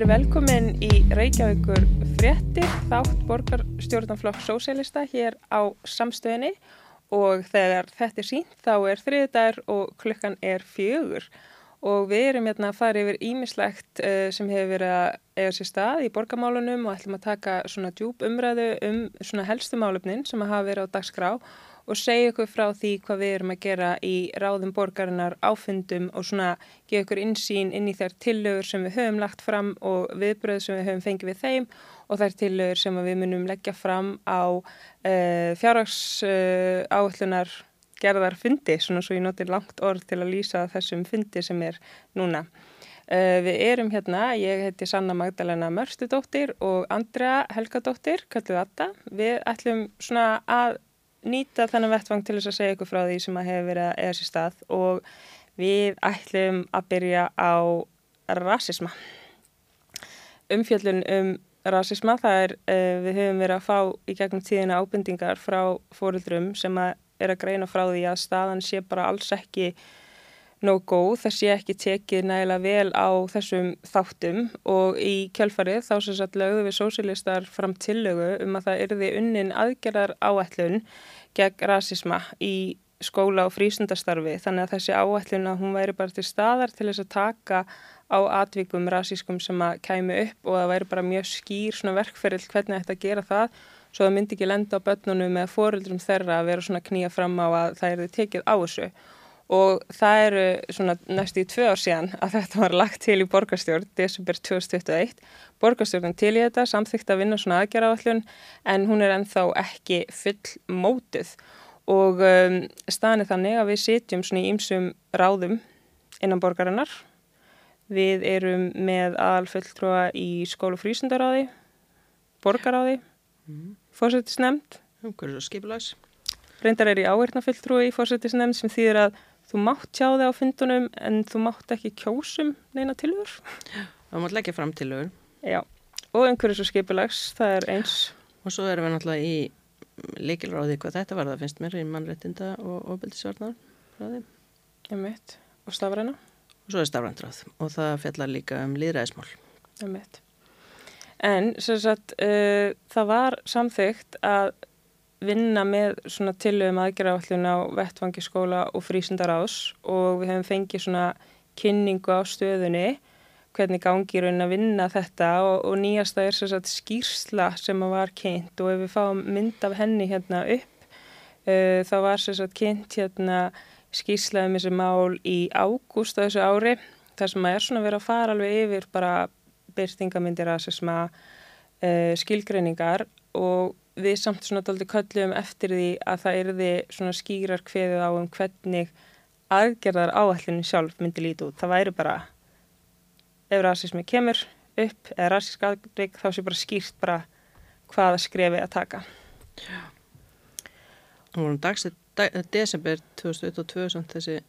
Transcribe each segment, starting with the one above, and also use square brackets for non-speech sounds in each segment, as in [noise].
Verið velkomin í Reykjavíkur fréttir þátt borgarstjórnanflokk sósélista hér á samstöðinni. Og þegar þetta er sínt þá er þriðdagar og klukkan er fjögur. Og við erum hérna að fara yfir ímislegt uh, sem hefur verið að eiga sér stað í borgamálunum og ætlum að taka svona djúb umræðu um svona helstu málefnin sem að hafa verið á dagskrá. og segja ykkur frá því hvað við erum að gera í ráðum borgarinnar áfundum og svona gefa ykkur insýn inn í þær tillögur sem við höfum lagt fram og viðbröð sem við höfum fengið við þeim og þær tillögur sem við munum leggja fram á uh, fjárhags uh, áallunar gerðar fundi, svona svo ég notir langt orð til að lýsa þessum fundi sem er núna. Uh, við erum hérna, ég heiti Sanna Magdalena Mörstudóttir og Andrea Helgadóttir, kalluð Atta. Við ætlum svona að nýta þennan vettvang til þess að segja ykkur frá því sem að hefur verið að eða sér stað og við ætlum að byrja á rasisma. Umfjöldun um rasisma, það er, uh, við höfum verið að fá í gegnum tíðina ábendingar frá fóruldrum sem að er að greina frá því að staðan sé bara alls ekki nóg góð, það sé ekki tekið nægilega vel á þessum þáttum og í kjölfarið þá sem sagt lögðu við sósilistar fram tillögu um að það erði unnin aðgerðar áætlun gegn rasisma í skóla og frísundastarfi þannig að þessi áætlun að hún væri bara til staðar til þess að taka á atvikum rasískum sem að kæmi upp og það væri bara mjög skýr svona verkferðil hvernig þetta gera það svo það myndi ekki lenda á börnunum með fóruldrum þeirra að vera svona knýja fram á að það erði tekið á þessu og það eru svona næstu í tvö ár síðan að þetta var lagt til í borgarstjórn desember 2021. Borgarstjórn til í þetta samþykkt að vinna svona aðgerðafallun en hún er ennþá ekki full mótuð og um, staðan er þannig að við sitjum svona í ýmsum ráðum innan borgarinnar. Við erum með aðalfulltrúa í skólu frísundaráði, borgaráði, mm. fórsetisnefnd. Hverju skipilags? Reyndar er í áheirnafulltrúi í fórsetisnefnd sem þýðir að þú mátt sjá þig á fundunum en þú mátt ekki kjósum neina tilhör. Það mátt leggja fram tilhör. Já, og einhverjus og skipilags, það er eins. Og svo erum við náttúrulega í leikilráði hvað þetta var, það finnst mér í mannrettinda og ofbeldisvarnar ráði. Veit, og stafræna. Og svo er stafrændrað og það fellar líka um líðræðismál. Veit. En, sem sagt, uh, það var samþygt að vinna með svona tilögum aðgerðafallin á vettfangi skóla og frísundarás og við hefum fengið svona kynningu á stöðunni hvernig gangi raunin að vinna þetta og, og nýjasta er svona skýrsla sem var kynnt og ef við fáum mynd af henni hérna upp uh, þá var svona kynnt hérna skýrslaðum þessi mál í ágúst á þessu ári þar sem að er svona verið að fara alveg yfir bara byrtingamindir að uh, skilgreiningar og við samt svona daldi köllum eftir því að það erði svona skýrar kveðið á um hvernig aðgerðar áallinu sjálf myndi líti út. Það væri bara ef rasismi kemur upp eða rasísk aðgreg þá sé bara skýrt bara hvaða skrefi að taka. Já. Það vorum dags dag, desember 2022 samt þessi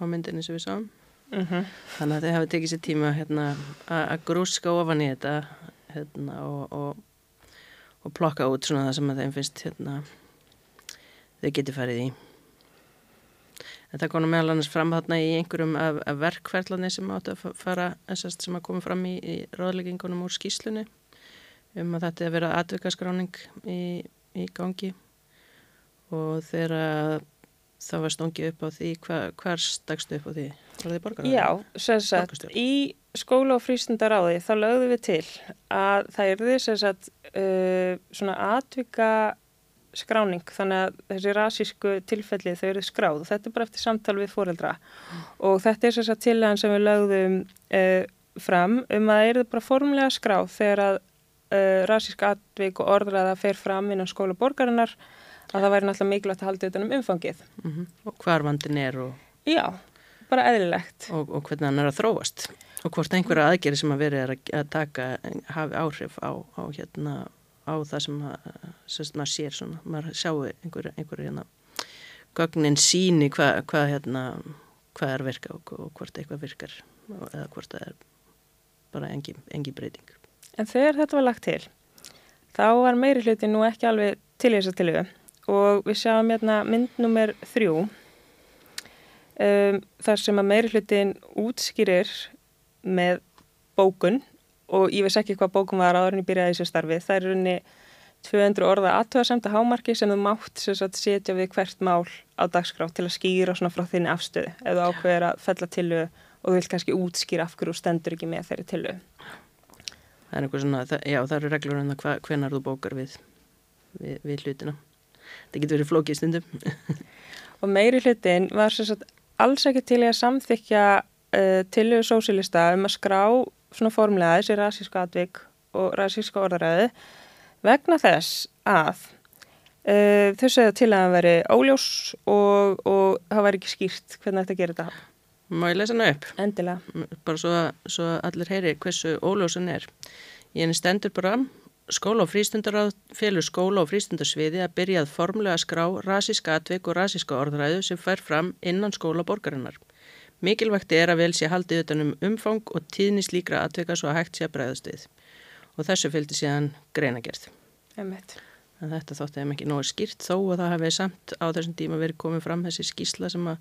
ámyndinni sem við sáum. Mm -hmm. Þannig að þið hafi tekið sér tíma hérna, að grúska ofan í þetta hérna, og, og og plokka út svona það sem þeim finnst hérna, þau geti farið í. Þetta kom meðal annars fram þarna í einhverjum af, af verkferðlani sem áttu að fara, þessast sem að koma fram í, í ráðleggingunum úr skýslunni um að þetta er að vera atvikaskráning í, í gangi og þegar það var stungið upp á því, hva, hver stakstu upp á því? Var það í borgaráði? Já, sem sagt, í skóla og frístundaráði þá lögðum við til að það er sem sagt uh, svona atvika skráning þannig að þessi rasísku tilfelli þau eru skráð og þetta er bara eftir samtal við fóreldra mm. og þetta er þess að tilæðan sem við lögðum uh, fram um að það eru bara formlega skráð þegar að uh, rasísk atvik og orðræða fer fram innan skóla borgarinnar að það væri náttúrulega mikilvægt að halda þetta um umfangið. Mm -hmm. Og hvar vandin er og... Já, bara eðlilegt. Og, og hvernig hann er að þróast. Og hvort einhverja aðgeri sem að veri er að taka hafi áhrif á, á, hérna, á það sem, að, sem maður sér svona. Maður sjáu einhverju einhver, hérna, gögnin síni hvað hva, hérna, hva er virka og, og hvort eitthvað virkar eða hvort það er bara engi, engi breyting. En þegar þetta var lagt til, þá var meiri hluti nú ekki alveg til þess að tilöfu og við sjáum hérna mynd nummer þrjú um, þar sem að meiri hlutin útskýrir með bókun og ég veist ekki hvað bókum var áður en ég byrjaði þessu starfi. Það er runni 200 orða aðtöðasemta hámarki sem þú mátt sagt, setja við hvert mál á dagskrá til að skýra svona frá þinni afstöðu ef þú ákveðir að fella til og þú vilt kannski útskýra af hverju stendur ekki með þeirri til Það er eitthvað svona, það, já það eru reglur en um það hvenar þú bókar við, við, við hlutina. Það getur verið flókið stundum. [laughs] og meiri hlutin var sagt, alls ekki til að samþykja uh, tilögu sósilista um að skrá svona formlega þessi rasíska atvik og rasíska orðaræði vegna þess að uh, þau segja til að það veri óljós og, og það væri ekki skýrt hvernig þetta gerir þetta. Má ég lesa hana upp? Endilega. Bara svo, svo allir heyri hversu óljósan er. Ég henni stendur bara skóla og frístundaráð félur skóla og frístundarsviði að byrjað formulega að skrá rasíska atveik og rasíska orðræðu sem fær fram innan skóla borgarinnar. Mikilvægt er að vel sé haldið utanum umfang og tíðni slíkra atveika svo að hægt sé að bregðast við. Og þessu fylgdi síðan greinagerð. Þetta þótti þeim ekki nógu skýrt þó og það hefði samt á þessum tíma verið komið fram þessi skísla sem að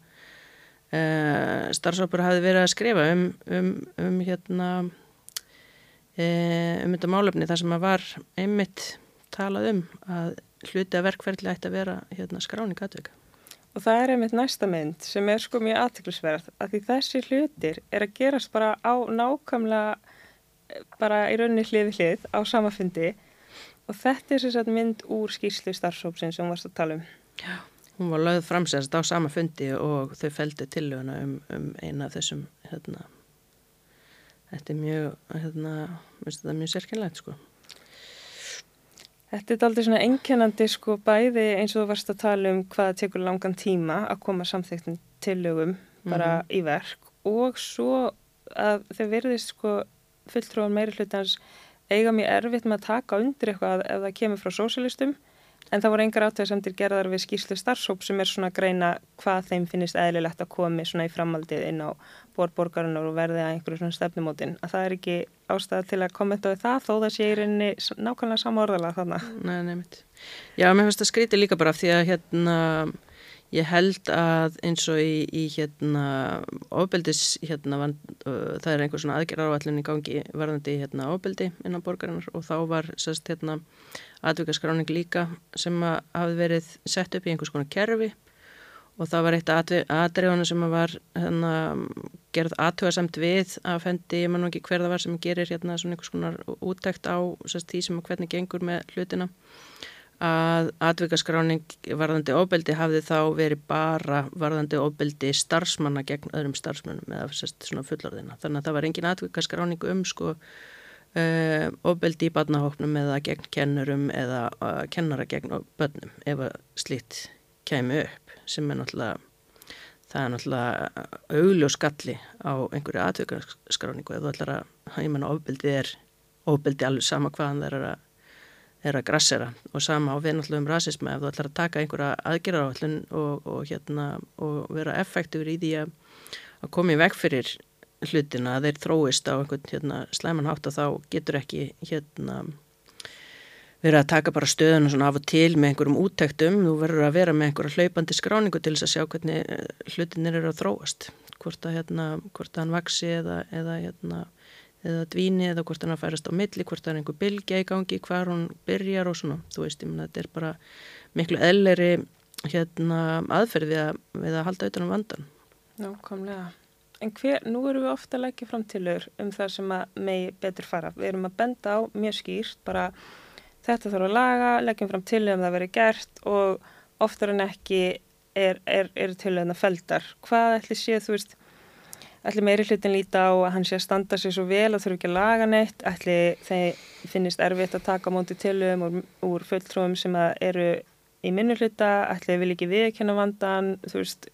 uh, starfsópur hafi verið að skrifa um, um, um hérna uh, um þetta málefni þar sem að var einmitt talað um að hluti að verkferðli ætti að vera hérna, skráning aðvika. Og það er einmitt næsta mynd sem er sko mjög aðtiklusverð að því þessi hlutir er að gerast bara á nákvæmlega bara í rauninni hliði hlið á samafundi og þetta er sérstaklega mynd úr skýrslu starfsópsin sem við varst að tala um. Já. Hún var lögð framsérst á sama fundi og þau feldi tilöguna um, um eina af þessum, hérna, þetta er mjög, hérna, mjög sérkynlegt, sko. Þetta er aldrei svona enkenandi, sko, bæði eins og þú varst að tala um hvaða tekur langan tíma að koma samþektum tilögum bara mm -hmm. í verk og svo að þau verðist, sko, fulltrúan meiri hlutans eiga mjög erfitt með að taka undir eitthvað ef það kemur frá sósialistum En það voru engar átveðsamtir gerðar við skýrslu starfsóp sem er svona að greina hvað þeim finnist eðlilegt að komi svona í framaldið inn á borborgarunar og verði að einhverju svona stefnumótin. Að það er ekki ástæða til að kommenta á það þó það sé í rauninni nákvæmlega sama orðala þarna. Nei, nefnitt. Já, mér finnst það skrítið líka bara því að hérna ég held að eins og í, í hérna ofbeldis hérna van, uh, það er einhver svona aðgerðar áallin í gangi varðandi hérna ofbeldi innan borgarinnar og þá var sérst hérna atvíkaskráning líka sem að hafi verið sett upp í einhvers konar kerfi. Og það var eitt aðdreifana sem var hérna, gerð aðtöðasamt við að fendi, ég man ekki hver það var sem gerir hérna svona einhvers konar úttækt á sest, því sem hvernig gengur með hlutina. Að atvikaskráning varðandi ofbeldi hafði þá verið bara varðandi ofbeldi starfsmanna gegn öðrum starfsmannum eða sest, svona fullorðina þannig að það var engin atvikaskráning um sko Uh, ofbeldi í barnahóknum eða gegn kennurum eða uh, kennara gegn börnum ef að slíkt kemur upp sem er náttúrulega það er náttúrulega augljós skalli á einhverju atveikarskráningu eða þú ætlar að, ég menna ofbeldi er ofbeldi alveg sama hvaðan það er að er að grassera. Og sama á við náttúrulega um rasismi ef þú ætlar að taka einhverja aðgerðarávallun og, og hérna og vera effektífur í því að, að koma í veg fyrir hlutina þeir þróist á einhvern hérna, slæmanhátt og þá getur ekki hérna verið að taka bara stöðuna svona af og til með einhverjum úttektum, þú verður að vera með einhverja hlaupandi skráningu til þess að sjá hvernig eh, hlutinir eru að þróast. Hvort að hérna, hvort að hann vaksi eða, eða hérna, eða dvíni eða hvort hann að færast á milli, hvort að einhver bylgja í gangi, hvar hún byrjar og svona, þú veist, ég menna þetta er bara miklu elleri hérna aðferð við að, við að halda auðvitað um vandan. Nákvæmlega En hver, nú erum við ofta að leggja fram tilur um það sem að megi betur fara. Við erum að benda á mjög skýrt, bara þetta þarf að laga, leggjum fram tilur um það að vera gert og oftar en ekki er, er, er tilurna feldar. Hvað ætli séð, þú veist, ætli meiri hlutin líta á að hann sé að standa sér svo vel og þurfi ekki að laga neitt, ætli þeir finnist erfitt að taka móti tilum úr, úr fulltrúum sem eru í minnu hluta, ætli þeir vil ekki viðkjöna vandan, þú veist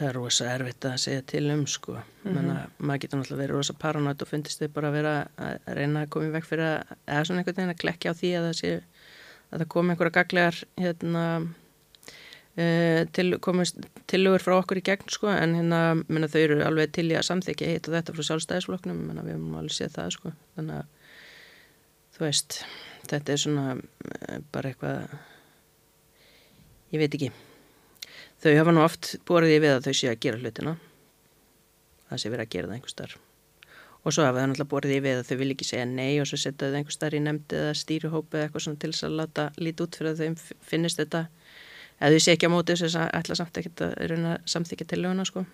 það er rosa erfitt að segja til um sko. Mm -hmm. maður getur náttúrulega verið rosa paranótt og fundist þau bara að vera að reyna að koma í vekk fyrir að eða svona einhvern veginn að klekja á því að það sé að það komi einhverja gaglegar hérna uh, til, komist tilugur frá okkur í gegn sko. En hérna minna, þau eru alveg til í að samþykja hitt og þetta frá sjálfstæðisfloknum minna, við höfum alveg séð það sko. Þannig að þú veist þetta er svona uh, bara eitthvað ég veit ekki þau hafa nú oft borðið við að þau sé að gera hlutina. Það sé verið að gera það einhver starf og svo hafa það náttúrulega borðið í við að þau vil ekki segja nei og svo setja þau einhver starf í nefndi eða stýruhópi eða eitthvað svona til þess að láta lítið út fyrir að þau finnist þetta. Eða þau sé ekki á móti þess að ætla samt ekki að samþykja til löguna sko.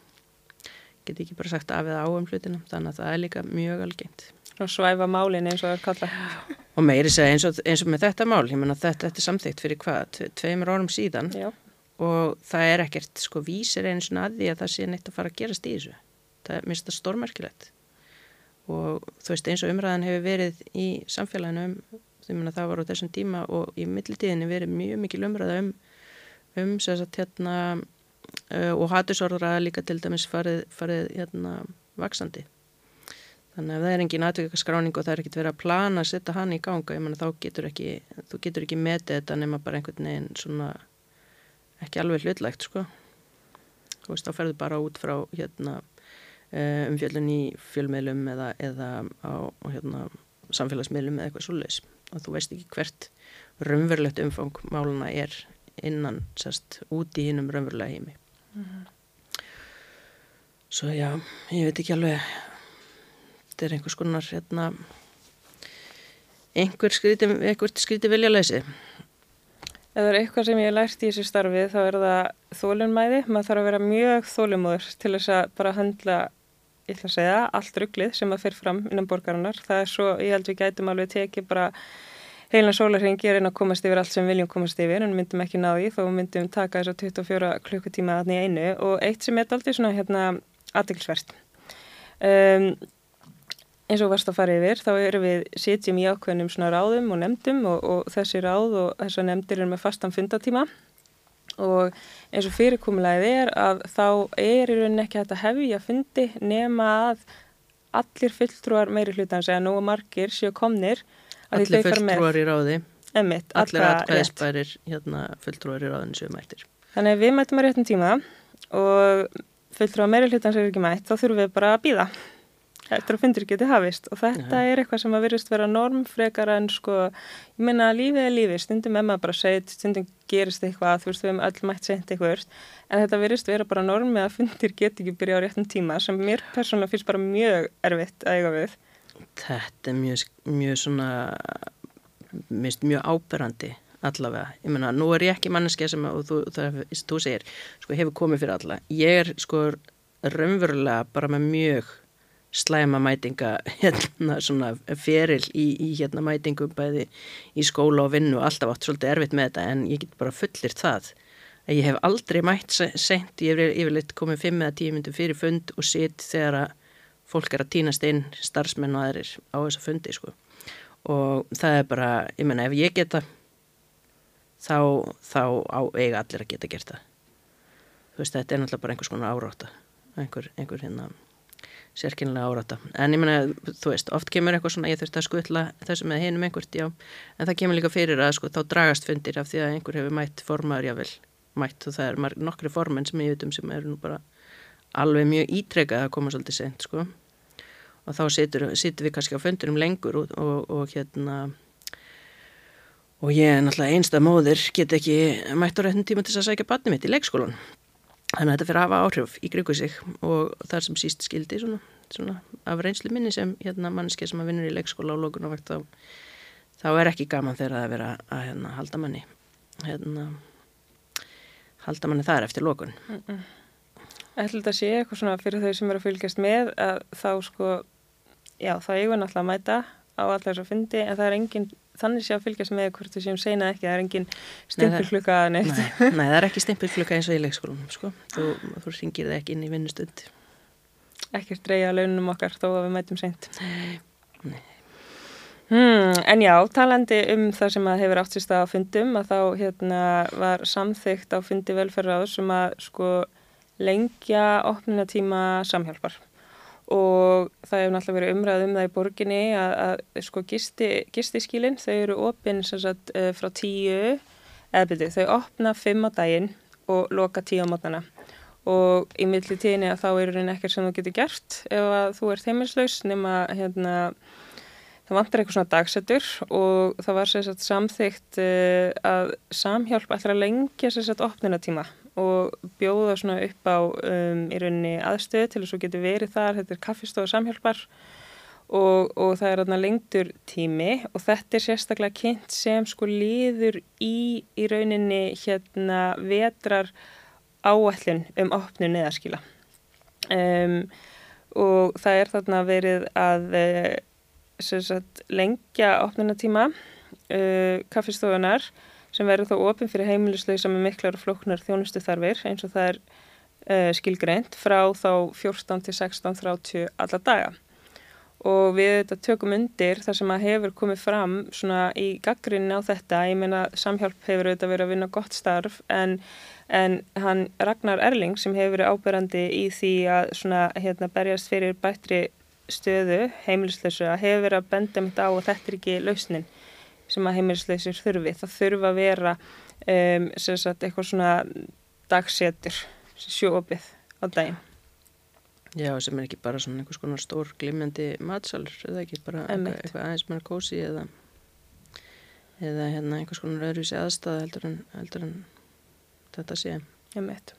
Geti ekki bara sagt af eða á um hlutina þannig að það er líka mjög algengt. Og svæfa málin eins og það er kalla. Og meiri segja eins og, eins og með þetta mál ég menna þetta, þetta er samþygt fyrir hvað tveimur árum síðan. Já. Og það er ekkert sko vísir eins og að því að það sé neitt að fara að gerast í þessu. Það er mista stórmerkilegt. Og þú veist eins og umræðan hefur verið í samfélaginu um, því að það var á þessum tíma og í millitíðinni verið mjög mikil umræða um, um sagt, hérna, uh, og hattusorðra líka til dæmis farið, farið hérna, vaksandi þannig að það er engin aðtökka skráning og það er ekkit verið að plana að setja hann í ganga mena, þá getur ekki, þú getur ekki metið þetta nema bara einhvern veginn svona ekki alveg hlutlægt sko. Þú veist þá ferður bara út frá hérna Eh, umfjöldun í fjölmiðlum eða, eða á hérna, samfélagsmiðlum eða eitthvað svoleiðis. Og þú veist ekki hvert raunverulegt umfang máluna er innan sérst út í hinnum raunverulega heimi. Mm -hmm. svo já ég veit ekki alveg þetta er einhvers konar hérna einhver skríti, skríti vilja leysi Ef það er eitthvað sem ég lært í þessu starfi þá er það þólunmæði, maður þarf að vera mjög þólumóður til þess að bara handla ég ætla að segja, allt rugglið sem að fyrir fram innan borgarinnar. Það er svo, ég held við gætum alveg tekið bara heilan sólarhengi að reyna að komast yfir allt sem viljum komast yfir en myndum ekki náði þó myndum taka þess að 24 klukkutíma aðni einu og eitt sem er aldrei svona hérna aðdeklisvert. Um, eins og varst að fara yfir þá erum við sitjum í ákveðnum svona ráðum og nefndum og, og þessi ráð og þessar nefndir er með fastan fundatíma og eins og fyrirkomulegið er að þá er í rauninni ekki þetta hefja fundi nema að allir fulltrúar meiri hlutans eða nú margir séu komnir Allir fulltrúar í ráði. Einmitt, Allir atkvæðisbærir hérna, fulltrúar í ráðin séu mættir. Þannig að við mættum að réttum tíma og fulltrúar meiri hlutans er ekki mætt þá þurfum við bara að býða að fundur geti hafist og þetta er eitthvað sem að verðist vera normfrekar en sko, ég menna að lífið er lífið. Stundum er maður bara segja, stundum gerist eitthvað þú veist, við hefum öll mætt sent eitthvað en þetta verðist vera bara normi að fundur geti ekki byrja á réttum tíma sem mér persónulega finnst bara mjög erfitt að eiga við. Þetta er mjög, mjög svona mjög áberandi allavega, ég menna, nú er ég ekki manneskja sem að, þú, það, þú segir, sko, hefur komið fyrir alla, ég er sko raunverulega bara með mjög slæma mætinga hérna svona feril í, í hérna mætingum bæði í skóla og vinnu og alltaf átt svolítið erfitt með þetta en ég get bara fullir það að ég hef aldrei mætt sent, ég hef yfirleitt komið fimm eða tíu myndum fyrir fund og sitt þegar að fólk er að týnast inn starfsmenn og aðrir á þessa fundi sko. Og það er bara, ég menna ef ég geta þá, þá á eiga allir að geta gert það. Þú veist þetta er náttúrulega bara einhvers konar áráta einhver, einhver hérna sérkynlega áráta. En ég menna, þú veist, oft kemur eitthvað svona, ég þurfti að skutla þessum með hinum einhvert, já, en það kemur líka fyrir að sko þá dragast fundir af því að einhver hefur mætt formaður, jável, mætt og það er nokkri formenn sem ég veit um sem eru nú bara alveg mjög ítrekað að koma svolítið sent, sko. Og þá situr, situr við kannski á fundurum lengur og, og, og hérna og ég er náttúrulega einstað móðir, get ekki mætt á réttin tíma til að sækja batni mitt í leikskólan Þannig að þetta fyrir að hafa áhrif í kringu sig og þar sem síst skildi svona, svona af reynslu minni sem hérna mannskið sem að vinnur í leikskóla á lókunavakt þá, þá er ekki gaman þegar það er verið að hérna, halda manni hérna, halda manni þar eftir lókun. Mm -mm. Ætla þetta að sé eitthvað svona fyrir þau sem eru að fylgjast með að þá sko, já þá eigum við náttúrulega að mæta á allar þess að fyndi en það er enginn þannig sé að fylgjast með hvort þú séum seina ekki, það er engin stimpilklukka nei, nei, nei, það er ekki stimpilklukka eins og í leikskólum sko. þú, þú ringir það ekki inn í vinnustund. Ekkert dreyja launum okkar þó að við mætum seint. Hmm, En já, talandi um það sem að hefur átt sérst að fundum að þá hérna, var samþygt á fundi velferðar sem að sko lengja opninatíma samhjálpar og það hefur náttúrulega verið umræð um það í borginni að, að sko gisti, gistiskílinn þau eru opinn sagt, eh, frá tíu eða byrju þau opna fimm á daginn og loka tíu á mótana og í milli tíðinni að þá eru henni ekkert sem þú getur gert ef að þú ert heimilslaus nema hérna það vantar eitthvað svona dagsettur og það var sagt, samþygt uh, að samhjálp að lengja opninatíma og bjóða svona upp á um, í rauninni aðstöð til þess að þú getur verið þar, þetta er kaffistofa samhjálpar og, og það er þarna lengtur tími og þetta er sérstaklega kynnt sem sko líður í, í rauninni hérna vetrar áallin um opnu neðarskila um, og það er þarna verið að uh, sagt, lengja opnunatíma uh, kaffistofunar sem verður þá ofin fyrir heimilisleisa með miklar og flóknar þjónustu þarfir eins og það er uh, skilgreint frá þá 14 til 16.30 alla daga. Og við þetta tökum undir þar sem að hefur komið fram svona í gaggrinni á þetta, ég meina samhjálp hefur auðvitað verið að vinna gott starf en, en hann Ragnar Erling sem hefur verið áberandi í því að svona hérna berjast fyrir bættri stöðu heimilisleysu að hefur verið að benda mitt á og þetta er ekki lausnin sem að heimilisleysur þurfi, það þurfa að vera um, sagt, eitthvað svona dagsetur sjóopið á daginn Já, sem er ekki bara svona einhvers konar stór glimjandi matsalur, eða ekki bara eitthvað, eitthvað aðeins meira kósi eða, eða hérna einhvers konar öðruvísi aðstæða heldur en, heldur en þetta sé. Ég meit.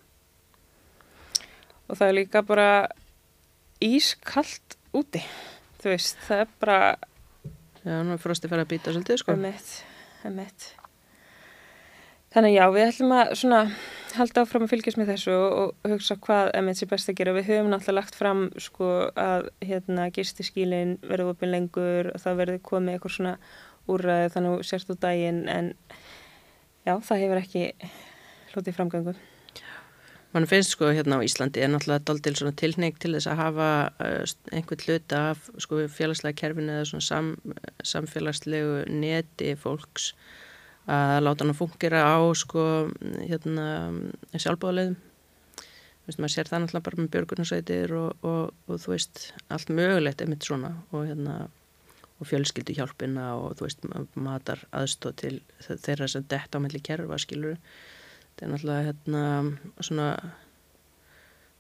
Og það er líka bara ískallt úti, þú veist, það er bara... Já, nú er frosti farið að býta svolítið, sko. Ég meit. Þannig já, við ætlum að svona halda áfram að fylgjast með þessu og, og hugsa hvað MNC er best að gera. Við höfum náttúrulega lagt fram sko að hérna gistiskílinn verður opinn lengur og það verður komið eitthvað svona úrraði þannig sérst úr daginn en já, það hefur ekki hlutið framgöngu. Man finnst sko hérna á Íslandi er náttúrulega doldil svona tilneig til þess að hafa uh, einhvern hluta af sko félagslega kerfinu eða svona sam, samfélagslegu neti fólks að láta hann að fungera á sko, hérna, veist, maður sér það náttúrulega bara með björgunarsveitir og, og, og þú veist, allt mögulegt er mitt svona og hérna og fjölskyldu hjálpina og þú veist matar aðstóð til þeirra sem detta á melli kerfa, skilur þetta er náttúrulega hérna svona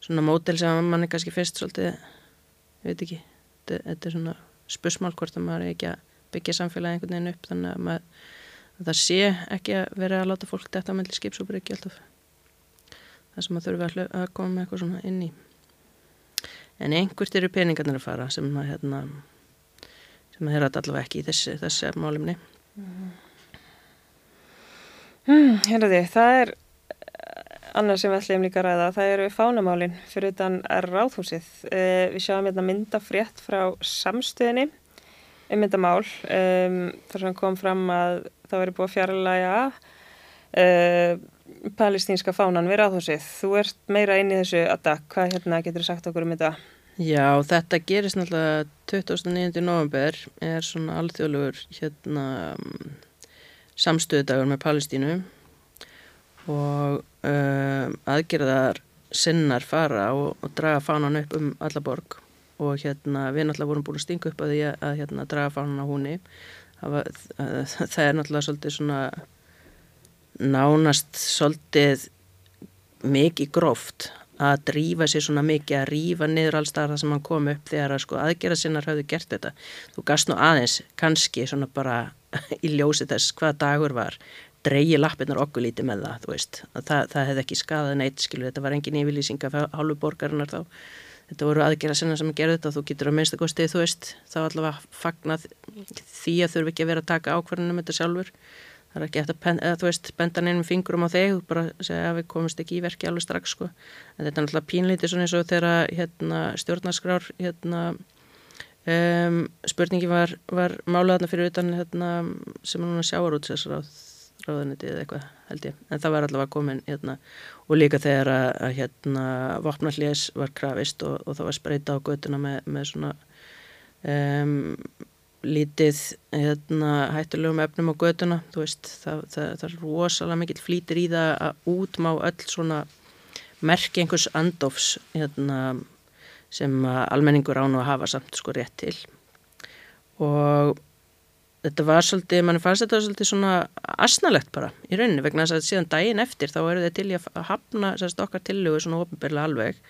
svona mótel sem mann er kannski fyrst svolítið ég veit ekki, þetta, þetta er svona spursmál hvort að maður er ekki að byggja samfélagi einhvern veginn upp þannig að maður það sé ekki að vera að láta fólk þetta mellir skipsúpur ekki alltaf. Það sem að þurfa að, að koma með eitthvað svona inn í. En einhvert eru peningarnir að fara sem að hérna sem að herra allavega ekki í þessi, þessi málumni mm. mm, Hérna því, það er annars sem við ætlum líka að ræða það eru fánamálin fyrir utan ráðhúsið uh, við sjáum hérna myndafrétt frá samstöðinni um myndamál þar sem kom fram að það veri búið að fjarlæga uh, palestínska fánan við ráðhúsið. Þú ert meira inn í þessu aðdak. Hvað hérna, getur þú sagt okkur um þetta? Já, þetta gerist náttúrulega 29. november er svona alþjóðlugur hérna samstöðdagur með Palestínu og uh, aðgerðar sinnar fara og, og draga fánan upp um alla borg. Og hérna við náttúrulega vorum búin að stinga upp að því að, að hérna draga fánan á húnni það, var, það er náttúrulega svolítið svona nánast svolítið mikið gróft að drífa sér svona mikið að rýfa niður alls þar það sem hann kom upp þegar að sko aðgerða sinnar hafðu gert þetta. Þú gast nú aðeins kannski svona bara [laughs] í ljósi þess hvað dagur var dreyji lappirnar okkur lítið með það þú veist, það, það hefði ekki skadað neitt skilur, þetta var engin yfirlýsing af hálfu borgarinnar þá. Þetta voru aðgerða sinna sem gerði þetta og þú getur að minnsta kostið þú veist þá allavega fagnað því að þurfi ekki að vera að taka ákvarðunum þetta sjálfur. Það er ekki eftir að, þú veist benda nefnum fingurum á þig bara segja að við komumst ekki í verki alveg strax sko. En þetta er náttúrulega pínlítið svona eins og þegar hérna, stjórnarskrár hérna, um, spurningi var, var málaðna fyrir utan hérna, sem er núna sjáarútsessar á ráðuniti eða eitthvað held ég, en það var allavega komin hérna, og líka þegar að, hérna vopnallés var krafist og, og það var spreita á götuna með, með svona um, lítið hérna, hættulegum efnum á götuna veist, það, það, það er rosalega mikill flýtir í það að útmá öll svona merk einhvers andofs hérna, sem almenningur án og hafa samt sko rétt til. Og þetta var svolítið, mann fannst þetta svolítið svona asnalegt bara í rauninni vegna þess að síðan daginn eftir þá eru þið til í að hafna sérst okkar tillögu svona ofinbegla alveg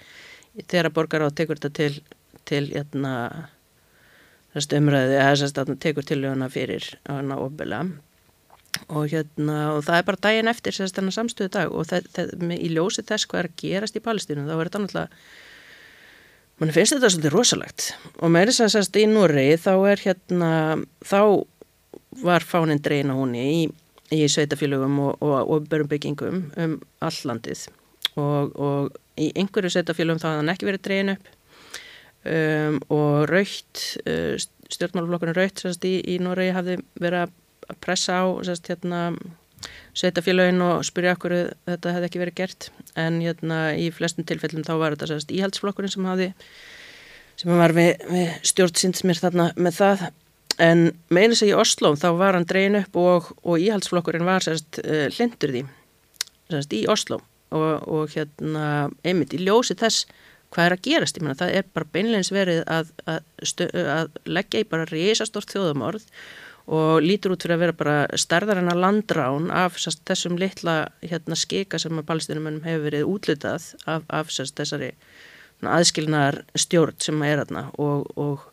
þegar að borgar á tekur þetta til, til hérna sérst umræði eða sérst að tekur tillöguna fyrir ofinbegla og hérna og það er bara daginn eftir þennan samstöðu dag og það, það, í ljósi þess hvað er að gerast í Palestínu þá er þetta náttúrulega mann finnst þetta svolítið rosalegt. Og með þess að sérst í Núri þá er hérna, þá var fánin dreina húnni í, í sveitafélögum og, og börnbyggingum um allandið og, og í einhverju sveitafélögum þá hafði hann ekki verið drein upp. Um, og raukt, uh, stjórnmáluflokkurinn raukt sérst í, í Núri hafði verið að pressa á sérst hérna sveitafélagin og spyrja okkur þetta hefði ekki verið gert. En hérna, í flestum tilfellum þá var þetta sérst íhaldsflokkurinn sem hafði sem var við, við stjórnsindsmir þarna með það en meðlis að í Oslo þá var hann dreyin upp og, og íhaldsflokkurinn var sérst eh, hlindur því sérst í Oslo og, og hérna einmitt í ljósi þess hvað er að gerast, ég menna það er bara beinleins verið að, að, að leggja í bara reysastort þjóðamorð og lítur út fyrir að vera bara stærðar en að landrán af sest, þessum litla hérna, skika sem að palestinumennum hefur verið útlitað af, af sest, þessari aðskilnaðar stjórn sem er aðna og, og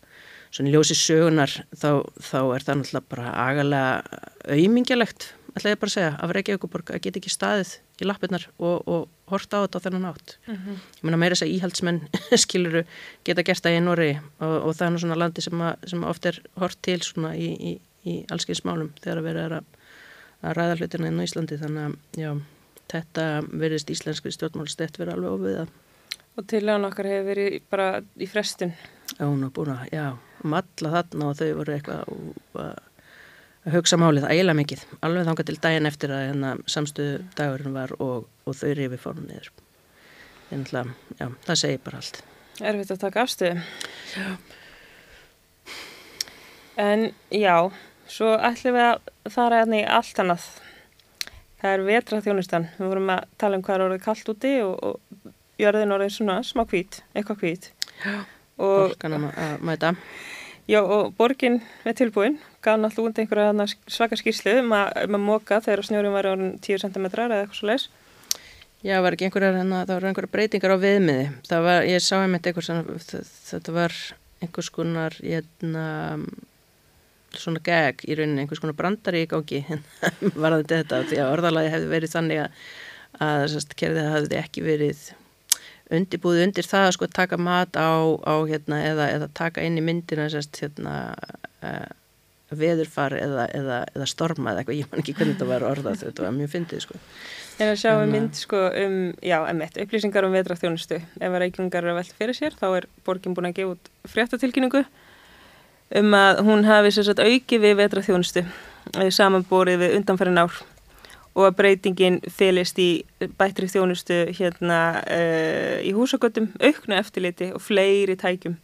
svona ljósi sögunar þá, þá er það náttúrulega bara agalega auðmingjulegt, ætla ég bara að segja, af Reykjavíkuborg að geta ekki staðið í lappirnar og, og horta á þetta á þennan átt. Mm -hmm. Ég meina meira þess að íhaldsmenn [laughs] skiluru geta gert það í Nóri og, og það er nú svona landi sem, að, sem oft er hort til svona í, í í allskeinsmálum þegar að vera að, að ræða hlutina inn á Íslandi þannig að já, þetta verðist íslenskri stjórnmálstett verið alveg ofið Og tilhjáðan okkar hefur verið bara í frestun er búin að, já, matla þarna og þau voru eitthvað að hugsa málið ægilega mikið alveg þángar til daginn eftir að hérna, samstöðu dagurinn var og, og þau rifi fórum niður en alltaf, já, það segir bara allt Erfitt að taka afstöðu Já En já Svo ætlum við að fara hérna í allt annað. Það er vetraþjónustan. Við vorum að tala um hvað er orðið kallt úti og, og jörðin orðið svona smá hvít, eitthvað hvít. Já, borgan að mæta. Já, og borgin við tilbúin gaf náttúrulega út einhverja svaka skýrslu um að, um að móka þegar snjórum var orðin 10 cm eða eitthvað svo leiðs. Já, var ekki einhverjar, hérna, það var einhverjar breytingar á viðmiði. Það var, ég sá einmitt einhvers, þetta var einhvers konar, hérna, svona gag í rauninni, einhvers konar brandari í gangi [laughs] var þetta þetta því að orðalagi hefði verið þannig að, að kerðið hefði ekki verið undibúið undir það að sko taka mat á, á hérna, eða, eða taka inn í myndina sérst, hérna, uh, veðurfar eða, eða, eða storma eða eitthvað, ég man ekki hvernig þetta var orðað þetta var mjög fyndið sko. En að sjáum við mynd sko um, já, emitt, upplýsingar um veðraþjónustu ef að reikningar eru að velta fyrir sér þá er borgin búin að gefa út fréttatilkynningu um að hún hafi sagt, auki við vetraþjónustu eh, samanborið við undanfærin ár og að breytingin fylist í bættri þjónustu hérna uh, í húsagötum, auknu eftirliti og fleiri tækjum.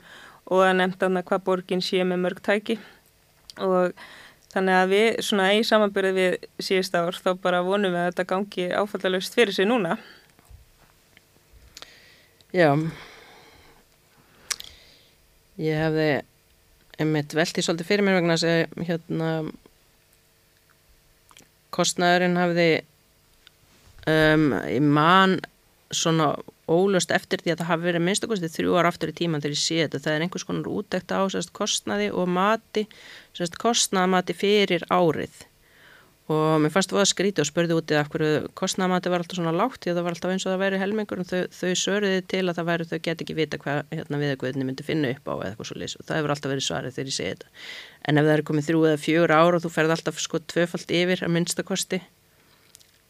Og að nefnda hana hvað borgin sé með mörg tæki. Og þannig að við svona í samanbyrði við síðust ár þá bara vonum við að þetta gangi áfallalöst fyrir sig núna. Já. Ég hefði einmitt velti svolítið fyrir mér vegna að hérna kostnæðurinn hafði um, mann svona ólöst eftir því að það hafi verið minnst okkur þrjú ára aftur í tíman þegar ég sé þetta. Það er einhvers konar útdækt á sérst, kostnaði og mati sérst, kostnaðamati fyrir árið og mér fannst það að skríti og spurði úti af hverju kostnamati var alltaf svona lágt því að það var alltaf eins og það væri helmingur og þau, þau sörði til að það væri þau get ekki vita hvað hérna, viðakvöðinni myndi finna upp á eða eitthvað svo lís og það hefur alltaf verið svarið þegar ég segi þetta. En ef það er komið þrjú eða fjögur ár og þú ferð alltaf sko tvöfalt yfir að minnstakosti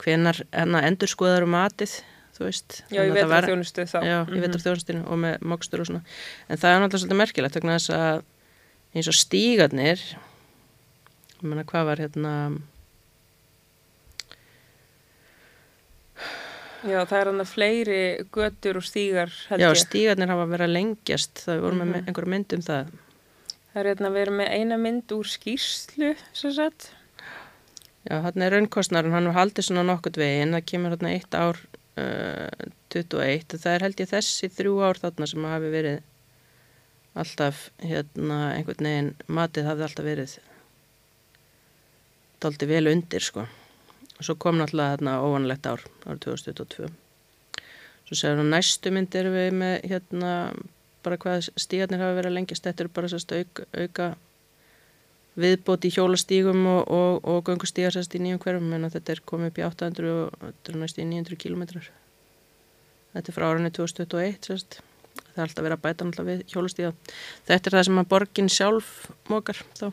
hvenar endur skoðar um matið Já, ég veit að þjónustu þá. Já, ég veit að þjónustinu og með mokstur og svona. En það er náttúrulega svolítið merkilegt vegna þess að eins og stígarnir ég menna hvað var hérna Já, það er hann að fleiri götur og stígar held ég. Já, stígarnir hafa verið að lengjast, það voru mm -hmm. með mhm. einhverju mynd um það. Það er hérna að vera með eina mynd úr skýrslu, svo sett. Já, hann er raunkostnarinn, hann var haldið svona nokkurt veginn, það kemur hérna eitt ár uh, 21, það er held ég þessi þrjú ár þarna sem hafi verið alltaf, hérna, einhvern veginn, matið hafi alltaf verið daldi vel undir, sko og svo kom náttúrulega þarna óvanlegt ár árið 2022 svo séum við næstu mynd erum við með hérna bara hvað stígarnir hafa verið að lengjast. Þetta er bara sérst auk, auka viðbót í hjólastígum og, og, og gungustígar sérst í nýjum hverjum en þetta er komið upp í 800 og þetta er næst í 900 kílometrar þetta er frá árunni 2021 sérst það er alltaf verið að bæta náttúrulega við hjólustíða þetta er það sem að borgin sjálf mókar þá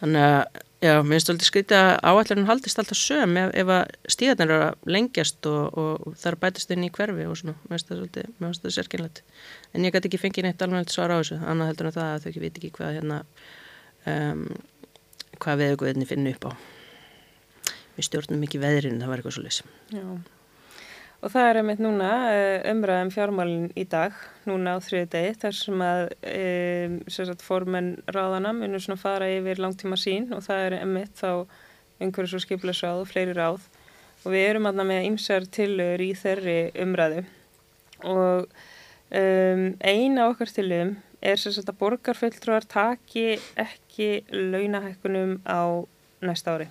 þannig að já, mér finnst þetta skrítið að áallurinn haldist alltaf söm ef, ef að stíðarnir eru að lengjast og, og það að bætast inn í hverfi og svona, mér finnst þetta svolítið, mér finnst þetta sérkynlegt en ég gæti ekki fengið neitt alveg svar á þessu annað heldur en það að þau ekki viti ekki hvað hérna um, hvað veðuguðinni finna upp á. Við stjórnum ekki veðrinu, það var eitthvað svo leys Já Og það er einmitt núna eh, umræðum fjármálinn í dag, núna á þriði degi, þar sem að e, formen ráðana munur svona fara yfir langtíma sín og það er einmitt þá einhverjus og skiplasráð og fleiri ráð og við erum aðna með ymsar tilur í þeirri umræðu og um, eina okkar tilum er sem að borgarfjöldrúar taki ekki launahækkunum á næsta ári.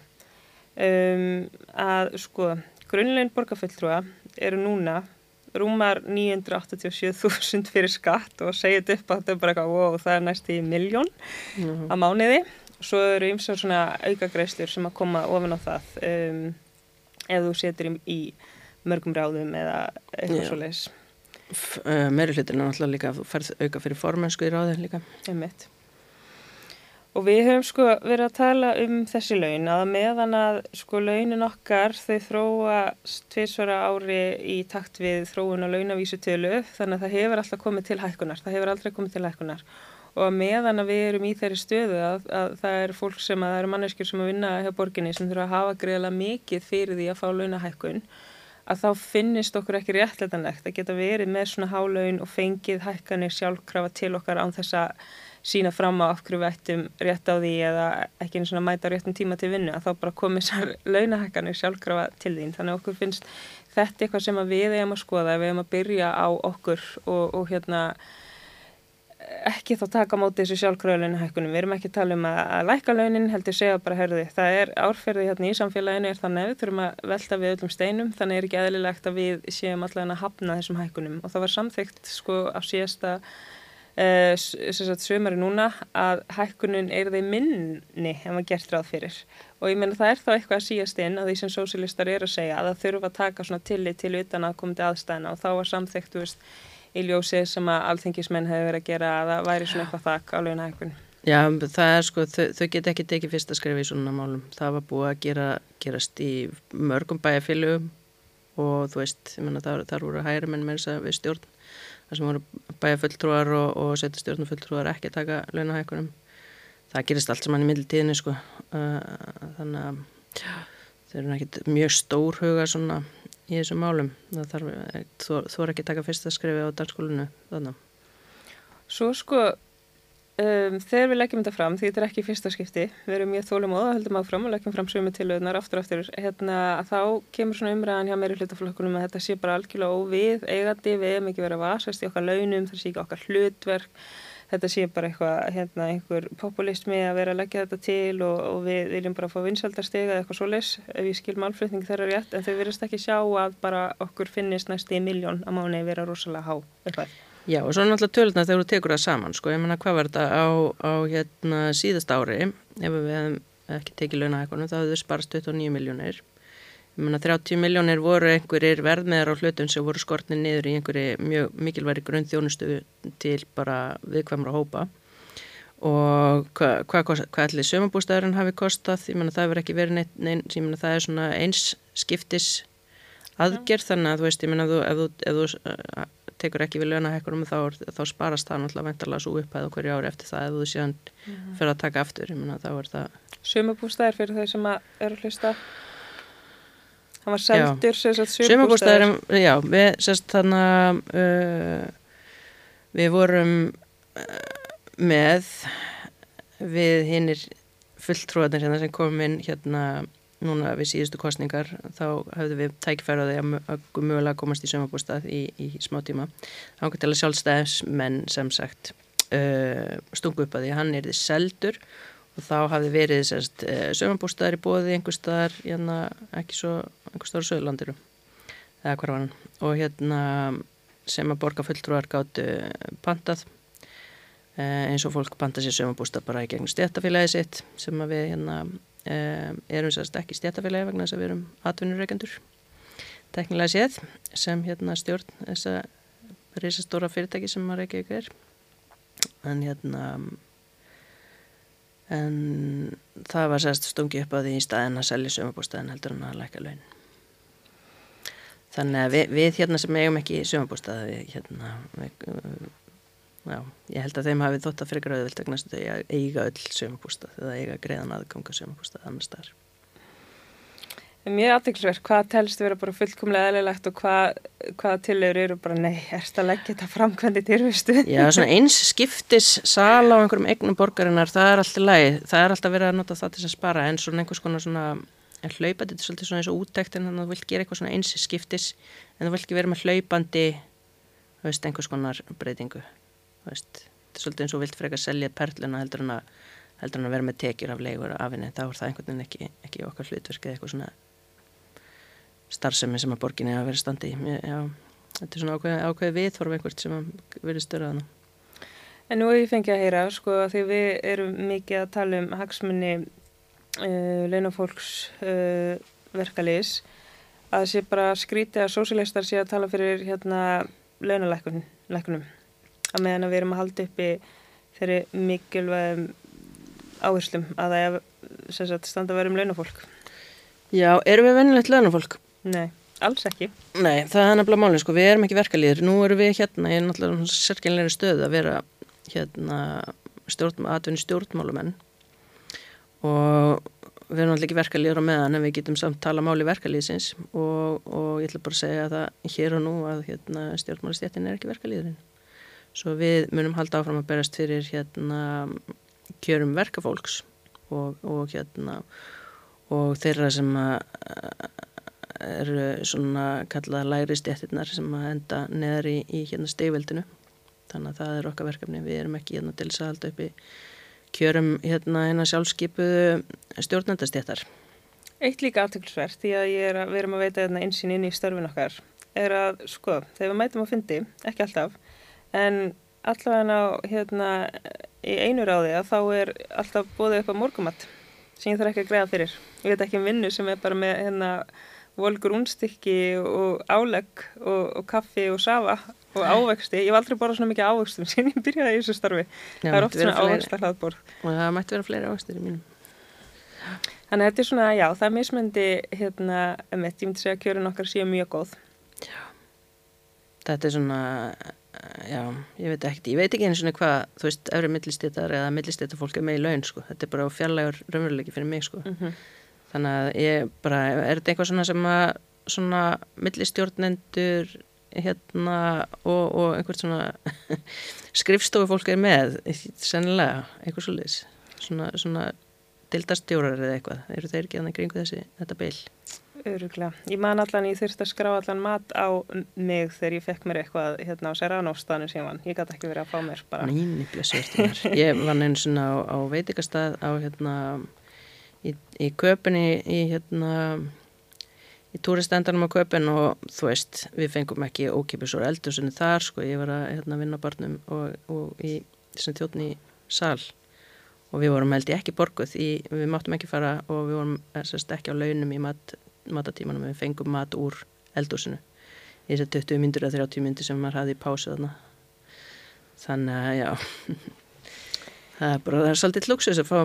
Um, að sko, grunnlegin borgarfjöldrúa eru núna rúmar 987.000 fyrir skatt og segja þetta upp að þetta er bara eitthvað wow, það er næst í miljón mm -hmm. að mánuði og svo eru ymsar svona aukagreistur sem að koma ofin á það um, ef þú setur í, í mörgum ráðum eða eitthvað svo leiðis uh, Meiri hlutin er náttúrulega líka að þú færð auka fyrir formensku í ráðin líka Einmitt. Og við höfum sko verið að tala um þessi laun að meðan að sko launin okkar þau þróa tviðsvara ári í takt við þróun og launavísutölu þannig að það hefur alltaf komið til hækkunar, það hefur aldrei komið til hækkunar. Og meðan að við erum í þeirri stöðu að, að það er fólk sem að það eru manneskjur sem að vinna hjá borginni sem þurfa að hafa greiðlega mikið fyrir því að fá launahækkun að þá finnist okkur ekki réttleitanlegt að geta verið með svona hálaun og fengið hækkanir sjálfkrafa til okkar án þess að sína fram á okkur við ættum rétt á því eða ekki eins og mæta réttum tíma til vinnu að þá bara komið sér [laughs] launahækkanir sjálfkrafa til þín. Þannig að okkur finnst þetta eitthvað sem við eigum að skoða við eigum að byrja á okkur og, og hérna ekki þá taka móti þessu sjálfkrafa launahækkunum. Við erum ekki að tala um að, að læka launin heldur segja bara herði það er árferði hérna í samfélaginu er þannig að við þurfum að velta við öllum steinum. Þannig er ekki eðlilegt að við séum allavega að hafna þessum hækkunum. Og það var samþygt sko á síðasta uh, sömari núna að hækkunin er þeim minni en maður gert ráð fyrir. Og ég menna það er þá eitthvað að síast inn að því sem sósilistar er að segja að það þurfa að taka svona tillit til utan að koma til aðstæðina og þá var samþekkt veist, í ljósið sem að alþengismenn hefur verið að gera að það væri svona eitthvað þakk á löguna hækkun Já, það er sko, þau, þau get ekki tekið fyrst að skrifa í svona málum. Það var búið að gera, gerast í mörgum bæjarfylgum og þú veist, ég menna þar, þar voru hægri menn með þess að við stjórn þar sem voru bæjafulltrúar og, og setjastjórnufulltrúar ekki taka launahækunum það gerist allt saman í middeltíðinni sko. Uh, þannig að þeir eru ekki mjög stór huga svona í þessum málum. Það þarf ekki taka fyrsta skrifi á danskólinu þannig Svo sko Um, þegar við leggjum þetta fram, því þetta er ekki fyrsta skipti, við erum mjög þólum og höldum áfram og leggjum fram sömu tilöðunar aftur aftur, hérna að þá kemur svona umræðan hjá meiri hlutaflokkunum að þetta sé bara algjörlega óvið, eigandi, við hefum ekki verið að vasast í okkar launum, það sé ekki okkar hlutverk, þetta sé bara eitthvað, hérna einhver populismi að vera að leggja þetta til og, og við viljum bara fá vinsaldastega eða eitthvað svo les ef ég skil málflutning þeirra rétt, en þau verðast ekki sjá að bara okkur finnist næst í miljón að mánu vera rosalega há eitthvað. Já og svo náttúrulega töluna þegar þú tekur það saman sko, ég menna hvað var þetta? Á, á hérna, síðast ári ef við hefum ekki tekið launahækkunum þá hefur þau sparast 29 miljónir ég menna 30 miljónir voru einhverjir verðmeðar á hlutum sem voru skortnið niður í einhverju mjög mikilværi grunnþjónustu til bara viðkvæmra hópa. Og hvað hva, hva, hva allir sömabústæðurinn hafi kostað, ég menna það hefur ekki verið neitt, neitt ég menna það er svona eins skiptis aðgerð þannig að þú veist, ég menna ef þú, ef þú tekur ekki við launahekkunum þá, þá sparast það náttúrulega vendarlega svo upphæð okkur ári eftir það ef þú síðan mm -hmm. fyrir að taka aftur. Ég menna þá er það Sumabústæðir fyrir þau sem eru að hlusta. Hann var seldur Sumabústæðir já, við sérst þannig uh, við vorum uh, með við hinnir fulltrúanir hérna sem kom inn hérna núna við síðustu kostningar þá höfðum við tækifæraði að mjögulega komast í sömabústað í, í smá tíma. Ángur til að sjálfstæðismenn sem sagt uh, stungu upp að því hann er því seldur og þá hafði verið sérst uh, sömabústaðar í bóði einhver staðar hérna, ekki svo einhver staðar á söðlandiru eða hvar var hann? Og hérna sem að borga fulltrúar gáttu pantað uh, eins og fólk panta sér sömabústað bara í gegnum stéttafélagi sitt sem að við hérna erum sérst ekki stjætafélagi vegna þess að við erum atvinnureikendur teknilega séð sem hérna stjórn þessa reysastóra fyrirtæki sem maður ekki ekki er. En hérna en það var sérst stungi upp á því í staðin að selja sömabústæðin heldur en að læka laun. Þannig að við, við hérna sem eigum ekki sömabústæði hérna við, já, ég held að þeim hafi þótt að frekar auðvilt að þau eiga öll sömabústæð eða eiga greiðan aðganga sömabústæð annars þar Mér er aðeinsverð hvað telst vera bara fullkomlega eðlilegt og hvað, hvað tilur eru bara nei, erst að leggja þetta framkvæmdi tilvistu. Já, svona eins skiptis sala á einhverjum eignum borgarinnar, það er alltaf læg, það er alltaf verið að nota það til að spara en svona einhvers konar svona hlaupandi, þetta er svolítið svona eins og úttækt en þannig að þú vilt gera eitthvað svona eins skiptis en þú vilt ekki vera með hlaupandi, þú veist, einhvers konar breytingu, veist, þetta er svolítið eins og vilt freka selja perluna heldur en að heldur en að vera með tekjur af leigur af henni, þá er það einhvern veginn ekki, ekki okkar hlutverk eða eitthvað svona starfsemi sem að borginni að vera standi já, þetta er svona ákveð, ákveð viðþorf einhvert sem að verið störaðan En nú er ég fengið að heyra sko því við erum mikið að tala um hagsmunni uh, launafólks uh, verkalýs að það sé bara skrítið að sósialistar sé að tala fyrir hérna launalækunum að meðan að við erum að halda uppi þeirri mikilvægum áherslum að það er sagt, standa að vera um launafólk Já, erum við vennilegt launafólk? Nei, alls ekki. Nei, það er nefnilega málinn sko, við erum ekki verkalýðir, nú erum við hérna, ég er náttúrulega sérkynleiri stöð að vera hérna atvinni stjórnmálumenn og við erum náttúrulega ekki verkalýðir á meðan en við getum samt tala máli verkalýðsins og, og ég ætla bara að segja það hér og nú að hérna, stjórnmálistjéttin er ekki verkalýðurinn. Svo við munum halda áfram að berast fyrir hérna kjörum verkafólks og, og hérna og þeirra sem eru svona kallaða læri stjættirnar sem að enda neðar í, í hérna stegveldinu þannig að það er okkar verkefni. Við erum ekki hérna til þess að halda upp í kjörum hérna hérna sjálfskeipuðu stjórnendastjættar Eitt líka aftöklusvert því að við erum að veita hérna einsinn inn í störfin okkar er að sko þegar við mætum að fyndi, ekki alltaf en allavega hérna í einu ráði að þá er alltaf bóðið upp á morgumatt sem ég þarf ekki að greiða fyrir. Ég veit ekki um vinnu sem er bara með hérna volgur únstykki og álegg og, og kaffi og safa og ávexti. Ég var aldrei bara svona mikið ávextum sem ég byrjaði í þessu starfi. Já, það er oft svona ávexta hlaðbórð. Og það mætti vera fleiri ávextir í mínum. Þannig að þetta er svona, já, það er mismöndi hérna, um eitt, ég myndi segja að kjörun okkar séu mjög góð. Já, þetta er svona, já, ég veit ekki, ég veit ekki eins og hvað, þú veist, öfri millistéttar eða millistéttar fólk er með í laun, sko. Þetta er bara fjarlægur raunveruleiki fyrir mig, sko. Mm -hmm þannig að ég bara, er þetta eitthvað svona sem að svona millistjórnendur hérna og, og einhvert svona [laughs] skrifstofu fólk er með sennilega, eitthvað svolítið svona, svona dildastjórar eða eitthvað, eru þeir ekki annað kringu þessi þetta byl? Öruglega, ég man allan, ég þurfti að skrá allan mat á mig þegar ég fekk mér eitthvað hérna á Serrano-stanu sem vann, ég gæti ekki verið að fá mér bara. Mýni blessvertunar, ég vann einu svona á, á veitikastað á hérna í, í köpunni í hérna í túristendanum á köpun og þú veist, við fengum ekki ókipis og eldursunni þar sko, ég var að hérna, vinna barnum og, og í þessum tjótni sal. Og við vorum held ég ekki borguð í, við máttum ekki fara og við vorum eh, sérst, ekki á launum í mat, matatímanum við fengum mat úr eldursunni í þessi 20 myndur eða 30 myndur sem maður hafði í pásu þarna. Þannig að já. [laughs] Það er bara, það er svolítið lúksus að fá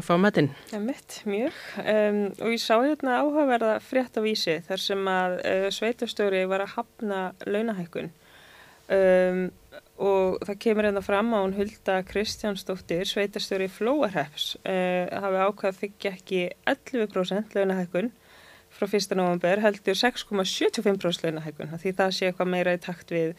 að fá matinn. Er mitt, mjög. Um, og ég sá hérna áhugaverða frétt á vísi þar sem að uh, sveitastöri var að hafna launahækkun. Um, og það kemur hérna fram á hún Hulda Kristjánsdóttir, sveitastöri Flóarheps, uh, hafi ákvað að þykja ekki 11% launahækkun frá 1. november heldur 6,75% launahækkun því það sé eitthvað meira í takt við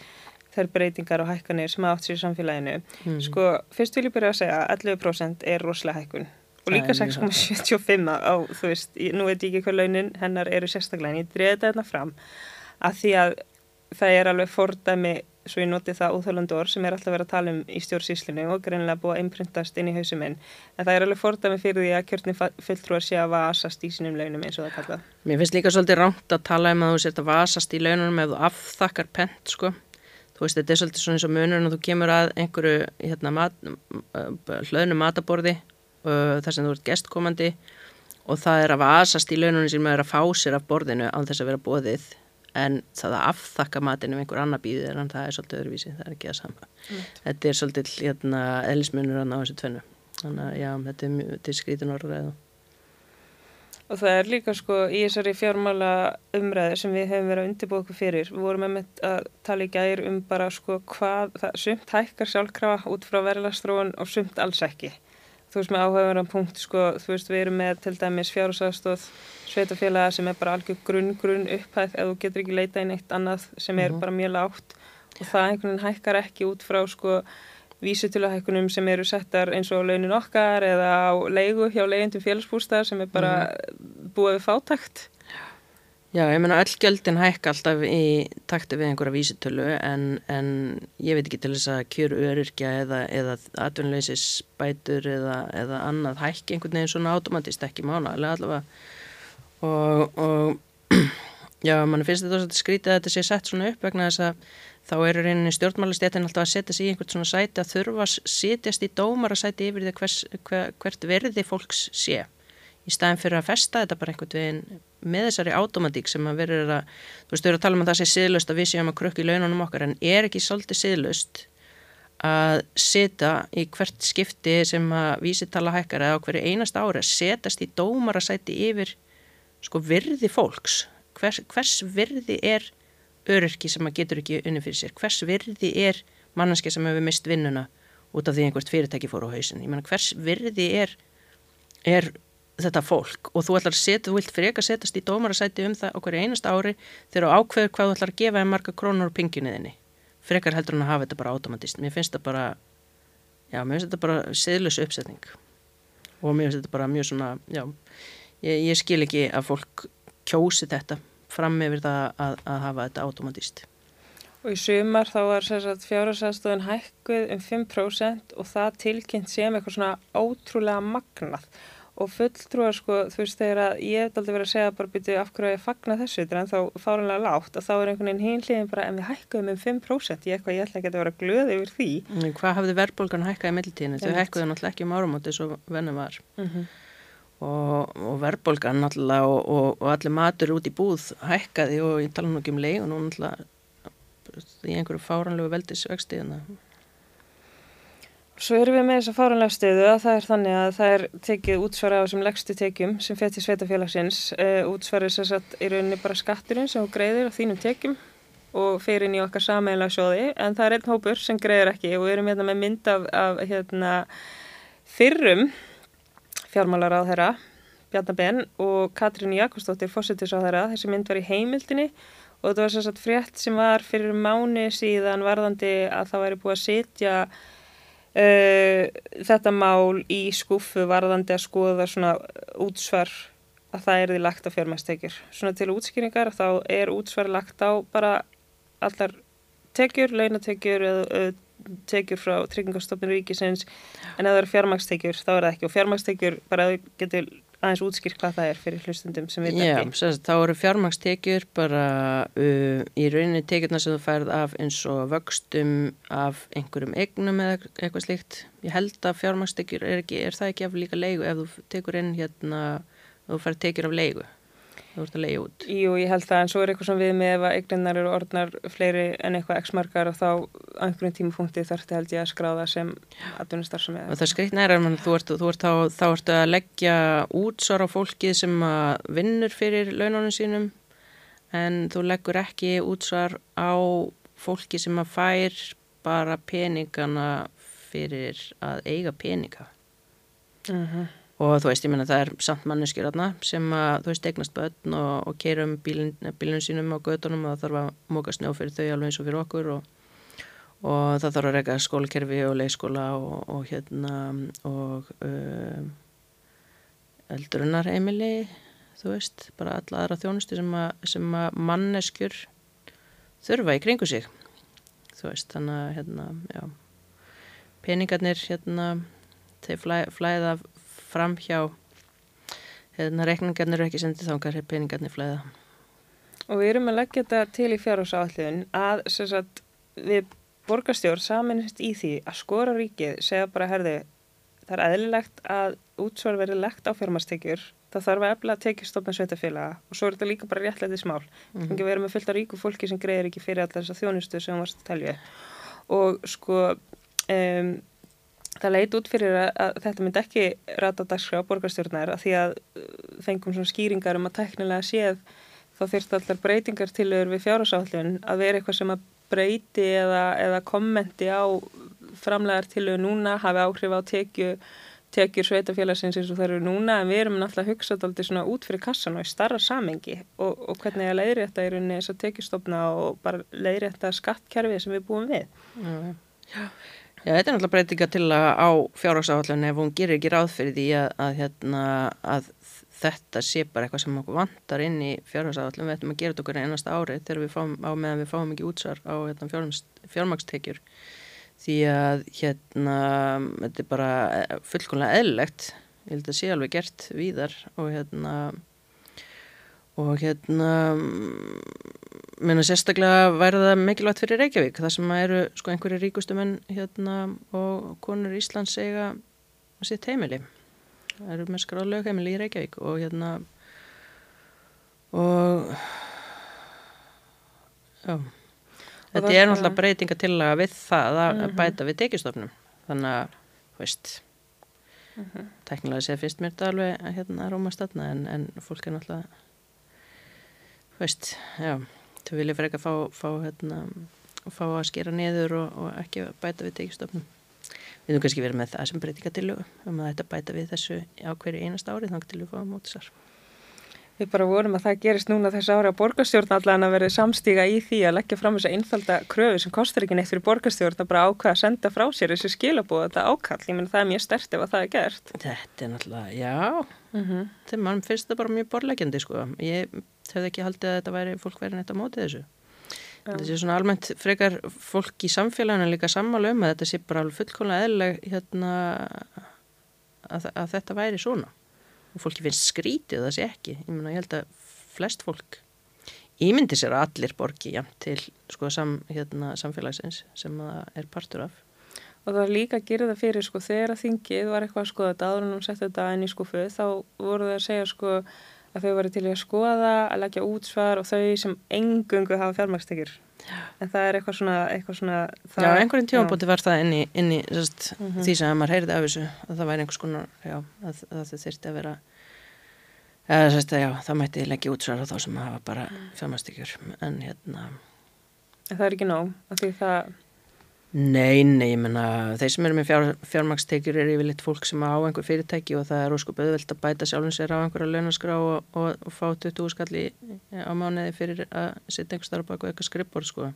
þær breytingar og hækkanir sem átt sér í samfélaginu. Mm. Sko, fyrst vil ég byrja að segja að 11% er rosalega hækkun og líka 6,75 á, þú veist, nú veit ég ekki hvað launin hennar eru sérstaklega en ég dreði þetta hérna fram að því að það er alveg fordæmi, svo ég noti það úþálandu orð sem er alltaf verið að tala um í stjórnsíslinu og greinlega búið að imprintast inn í hausuminn en það er alveg fordæmi fyrir því að kjörni fulltrúar sé að vasast í sínum launum eins og það kalla. Mér finnst líka svolítið rámt að tala um að þú að vasast í laununum ef þú afþakkar pent, sko. Þú veist, þetta er svolítið svona eins og munur en þú kemur að einhverju hérna, mat, hlöðnu mataborði uh, þar sem þú ert gestkomandi og það er að vasast í laununum sem er að fá sér af borðinu án þess að vera bóðið en það að afþakka matinn ef einhver annar býðir en það er svolítið öðruvísi, það er ekki það sama mm. þetta er svolítið hérna, eðlismunur á þessu tvennu þannig að já, þetta er, þetta er skrítin orðræð Og það er líka sko í þessari fjármála umræði sem við hefum verið að undirbúa okkur fyrir. Við vorum með að tala í gæri um bara sko hvað, það, sumt hækkar sjálfkrafa út frá verðlastróun og sumt alls ekki. Þú veist með áhugaverðan punkt sko, þú veist við erum með til dæmis fjárhúsastóð sveitafélaga sem er bara algjör grunn, grunn upphæð eða þú getur ekki leita í neitt annað sem er mm -hmm. bara mjög lágt og það einhvern veginn hækkar ekki út frá sko vísutöluhækkunum sem eru settar eins og launin okkar eða á leigu hjá leiðindum félagsbústað sem er bara mm. búið við fátækt. Já, ég menna öll gjöldin hækka alltaf í takti við einhverja vísutölu en, en ég veit ekki til þess að kjöru öryrkja eða, eða atvinnleysis bætur eða, eða annað hækki einhvern veginn svona automatist ekki mánalega allavega. Og, og [clears throat] já, mann finnst þetta skrítið að þetta sé sett svona upp vegna þess að þá eru reyninni stjórnmálastétin alltaf að setja sig í einhvert svona sæti að þurfa að setjast í dómar að sæti yfir því hver, hvert verði fólks sé í staðin fyrir að festa þetta bara einhvern veginn með þessari automatík sem að verður að þú veist, þú eru að tala um að það sé siðlust að við séum að krukka í laununum okkar en er ekki svolítið siðlust að setja í hvert skipti sem að vísitala hækkar eða á hverju einast ári að setjast í dómar að sæti yfir sko virði fólks. Hvers, hvers virði er öryrki sem að getur ekki unni fyrir sér? Hvers virði er manneski sem hefur mist vinnuna út af því einhvert fyrirtæki fór á hausin ég menna hvers virði er er þetta fólk og þú ætlar að setja, þú vilt freka setjast í dómarasæti um það okkur einast ári þegar ákveður hvað þú ætlar að gefa en marga krónur og pinginniðinni frekar heldur hann að hafa þetta bara automatist mér finnst þetta bara já, mér finnst þetta bara seðlösu uppsetning. Og mér finnst þetta bara mjög svona já, ég, ég skil ekki að fólk kjósi þetta fram yfir það að, að hafa þetta automatist. Og í sumar þá var fjárhásastöðun hækkuð um 5% og það tilkynnt sem eitthvað svona ótrúlega magnað og fulltrúar sko, þú veist þegar að ég hef aldrei verið að segja bara byrju af hverju ég fagna þessu en þá fáranlega lágt og þá er einhvern veginn hínliðin bara en við hækkuðum um 5% ég eitthvað ég ætla ekki að vera glöð yfir því. Hvað hafði verðbólgan hækkað í meðlutíðinu? Þau hækkuðu náttúrulega ekki um árum átti svo vennum var. Mm -hmm og, og verðbólgan náttúrulega og, og, og allir matur út í búð hækkaði og ég tala nú ekki um leið og nú náttúrulega í einhverju fáranlegu veldisvegstiðina Svo erum við með þessa fáranlega stiðu að það er þannig að það er tekið útsvara á þessum leggstu tekjum sem fettir sveitafélagsins uh, útsvarið sér satt í rauninni bara skatturinn sem greiðir á þínum tekjum og fyrir inn í okkar sammeila sjóði en það er einn hópur sem greiðir ekki og við erum hérna með mynd af, af hérna, fyrrum fjármálar á þeirra, Bjarnabenn og Katrín Jakobsdóttir fósittis á þeirra. Þessi mynd var í heimildinni og þetta var sérstaklega frétt sem var fyrir mánu síðan varðandi að það væri búið að setja uh, þetta mál í skuffu varðandi að skoða svona útsvar að það er því lagt á fjármæstekjur. Svona til útskýringar þá er útsvar lagt á bara allar tekjur, launatekjur eða tekjur frá tryggingastofnir ríkisins en ef það eru fjármagstekjur þá er það ekki og fjármagstekjur bara getur aðeins útskýrt hvað það er fyrir hlustundum sem við Já, sérst, þá eru fjármagstekjur bara uh, í rauninni tekjurna sem þú færð af eins og vöxtum af einhverjum eignum eða eitthvað slíkt. Ég held að fjármagstekjur er, er það ekki af líka leigu ef þú tekur inn hérna, þú færð tekjur af leigu þú ert að leiða út. Jú, ég held það en svo er eitthvað sem við með ef að eigninnar eru orðnar fleiri en eitthvað x-markar og þá á einhverjum tímapunkti þarfti held ég að skráða sem atvinnustar sem er. Og það skrikt næra, þú ert, þú ert á, þá ertu að leggja útsvar á fólkið sem vinnur fyrir launanum sínum en þú leggur ekki útsvar á fólki sem að fær bara peningana fyrir að eiga peninga. Mhm. Uh -huh og þú veist, ég menna það er samt manneskjur aðna sem að, þú veist, eignast börn og, og keirum bílun, bílun sínum á gödunum og það þarf að móka snjó fyrir þau alveg eins og fyrir okkur og, og það þarf að reyka skólakerfi og leikskóla og, og hérna og uh, eldrunarheimili þú veist, bara alla aðra þjónusti sem að, sem að manneskjur þurfa í kringu sig. Þú veist, þannig að hérna, já peningarnir hérna þeir flæ, flæða fram hjá hérna reikningarnir eru ekki sendið þangar peningarnir flæða. Og við erum að leggja þetta til í fjárhásáallin að sagt, við borgastjórn saminist í því að skora ríkið segja bara herði það er eðlilegt að útsvar verið legt á fjármastekjur það þarf að efla að tekja stofna sveitafélaga og svo er þetta líka bara réttlega smál mm -hmm. við erum með fullt af ríku fólki sem greiðir ekki fyrir allar þess að þjónustu sem varst að telja. Og sko um, það leit út fyrir að, að þetta myndi ekki rata dagskrá borgarstjórnar að því að uh, fengum svona skýringar um að teknilega séð þá þurft allar breytingar tilur við fjárhásállun að vera eitthvað sem að breyti eða, eða kommenti á framlegar tilur núna hafi áhrif á tekju tekjur sveitafélagsins eins og það eru núna en við erum náttúrulega að hugsa þetta svona út fyrir kassan og í starra samengi og, og hvernig að leiðri þetta í rauninni þess að tekjustofna og bara leiðri þetta skattkerfið sem við búum við. Já, já. Já, þetta er náttúrulega breytinga til að á fjárhagsáhaldun ef hún gerir ekki ráð fyrir því að, að, hérna, að þetta sé bara eitthvað sem okkur vantar inn í fjárhagsáhaldun við ættum að gera þetta okkur einasta árið þegar við fáum á meðan við fáum ekki útsvar á hérna, fjármagstekjur því að hérna þetta er bara fullkonlega eðlegt ég held að sé alveg gert víðar og hérna og hérna minna sérstaklega væri það mikilvægt fyrir Reykjavík þar sem eru sko einhverju ríkustumenn hérna og konur Íslands eiga sitt heimili það eru með skráð lögheimili í Reykjavík og hérna og já þetta er náttúrulega breytinga til að við það að mm -hmm. bæta við tekistofnum þannig að, veist mm -hmm. teknilega sé fyrst mér þetta alveg hérna að róma statna en, en fólk er náttúrulega veist, já þau vilja fyrir ekki að fá, fá, hérna, fá að skera niður og, og ekki bæta við tekistofnum við höfum kannski verið með það sem breytinga til um að þetta bæta við þessu á hverju einast árið þannig til við fáum mótisar Við bara vorum að það gerist núna þessu ári að borgarstjórn allan að verið samstíga í því að leggja fram þess að einfalda kröfu sem kostar ekki neitt fyrir borgarstjórn að bara ákvæða að senda frá sér þessu skilabóð þetta ákall, ég menn það er mjög stert ef að það er gert. Þetta er náttúrulega, já mm -hmm. þegar mann finnst það bara mjög borlegjandi sko, ég hefði ekki haldið að þetta væri fólk verið neitt á mótið þessu. Ja. þetta sé svona almennt frekar fólk í samfélaginu líka sammála um að þetta sé bara fullkónlega eðleg hérna, að, að þetta væri svona. Og fólki finnst skrítið sé ekki. Ég, mena, ég held að flest fólk ímyndi sér að allir borgi ja, til sko, sam, hérna, samfélagsins sem það er partur af og það var líka að gera það fyrir sko þegar að þingið var eitthvað að skoða þetta áður en hún setti þetta inn í skufu þá voru það að segja sko að þau varu til að skoða, að leggja útsvar og þau sem engungu hafa fjármagstekjur en það er eitthvað svona, eitthvað svona það, Já, einhverjum tjónbúti var það inn í, inn í sest, mm -hmm. því sem maður heyrði af þessu að það væri einhvers konar, já, að, að það þurfti að vera eða sest, já, það mætti leggja útsvar á þá sem hafa bara mm. fjármagstekjur en hérna en Það er ekki nóg, af því það Nei, nei, ég menna þeir sem eru með fjár, fjármakstekjur er yfirleitt fólk sem á einhver fyrirtæki og það er óskup auðvelt að bæta sjálfum sér á einhverja launaskrá og, og, og fá 20 skalli á mánuði fyrir að setja einhver starf baka eitthvað skrippbor sko.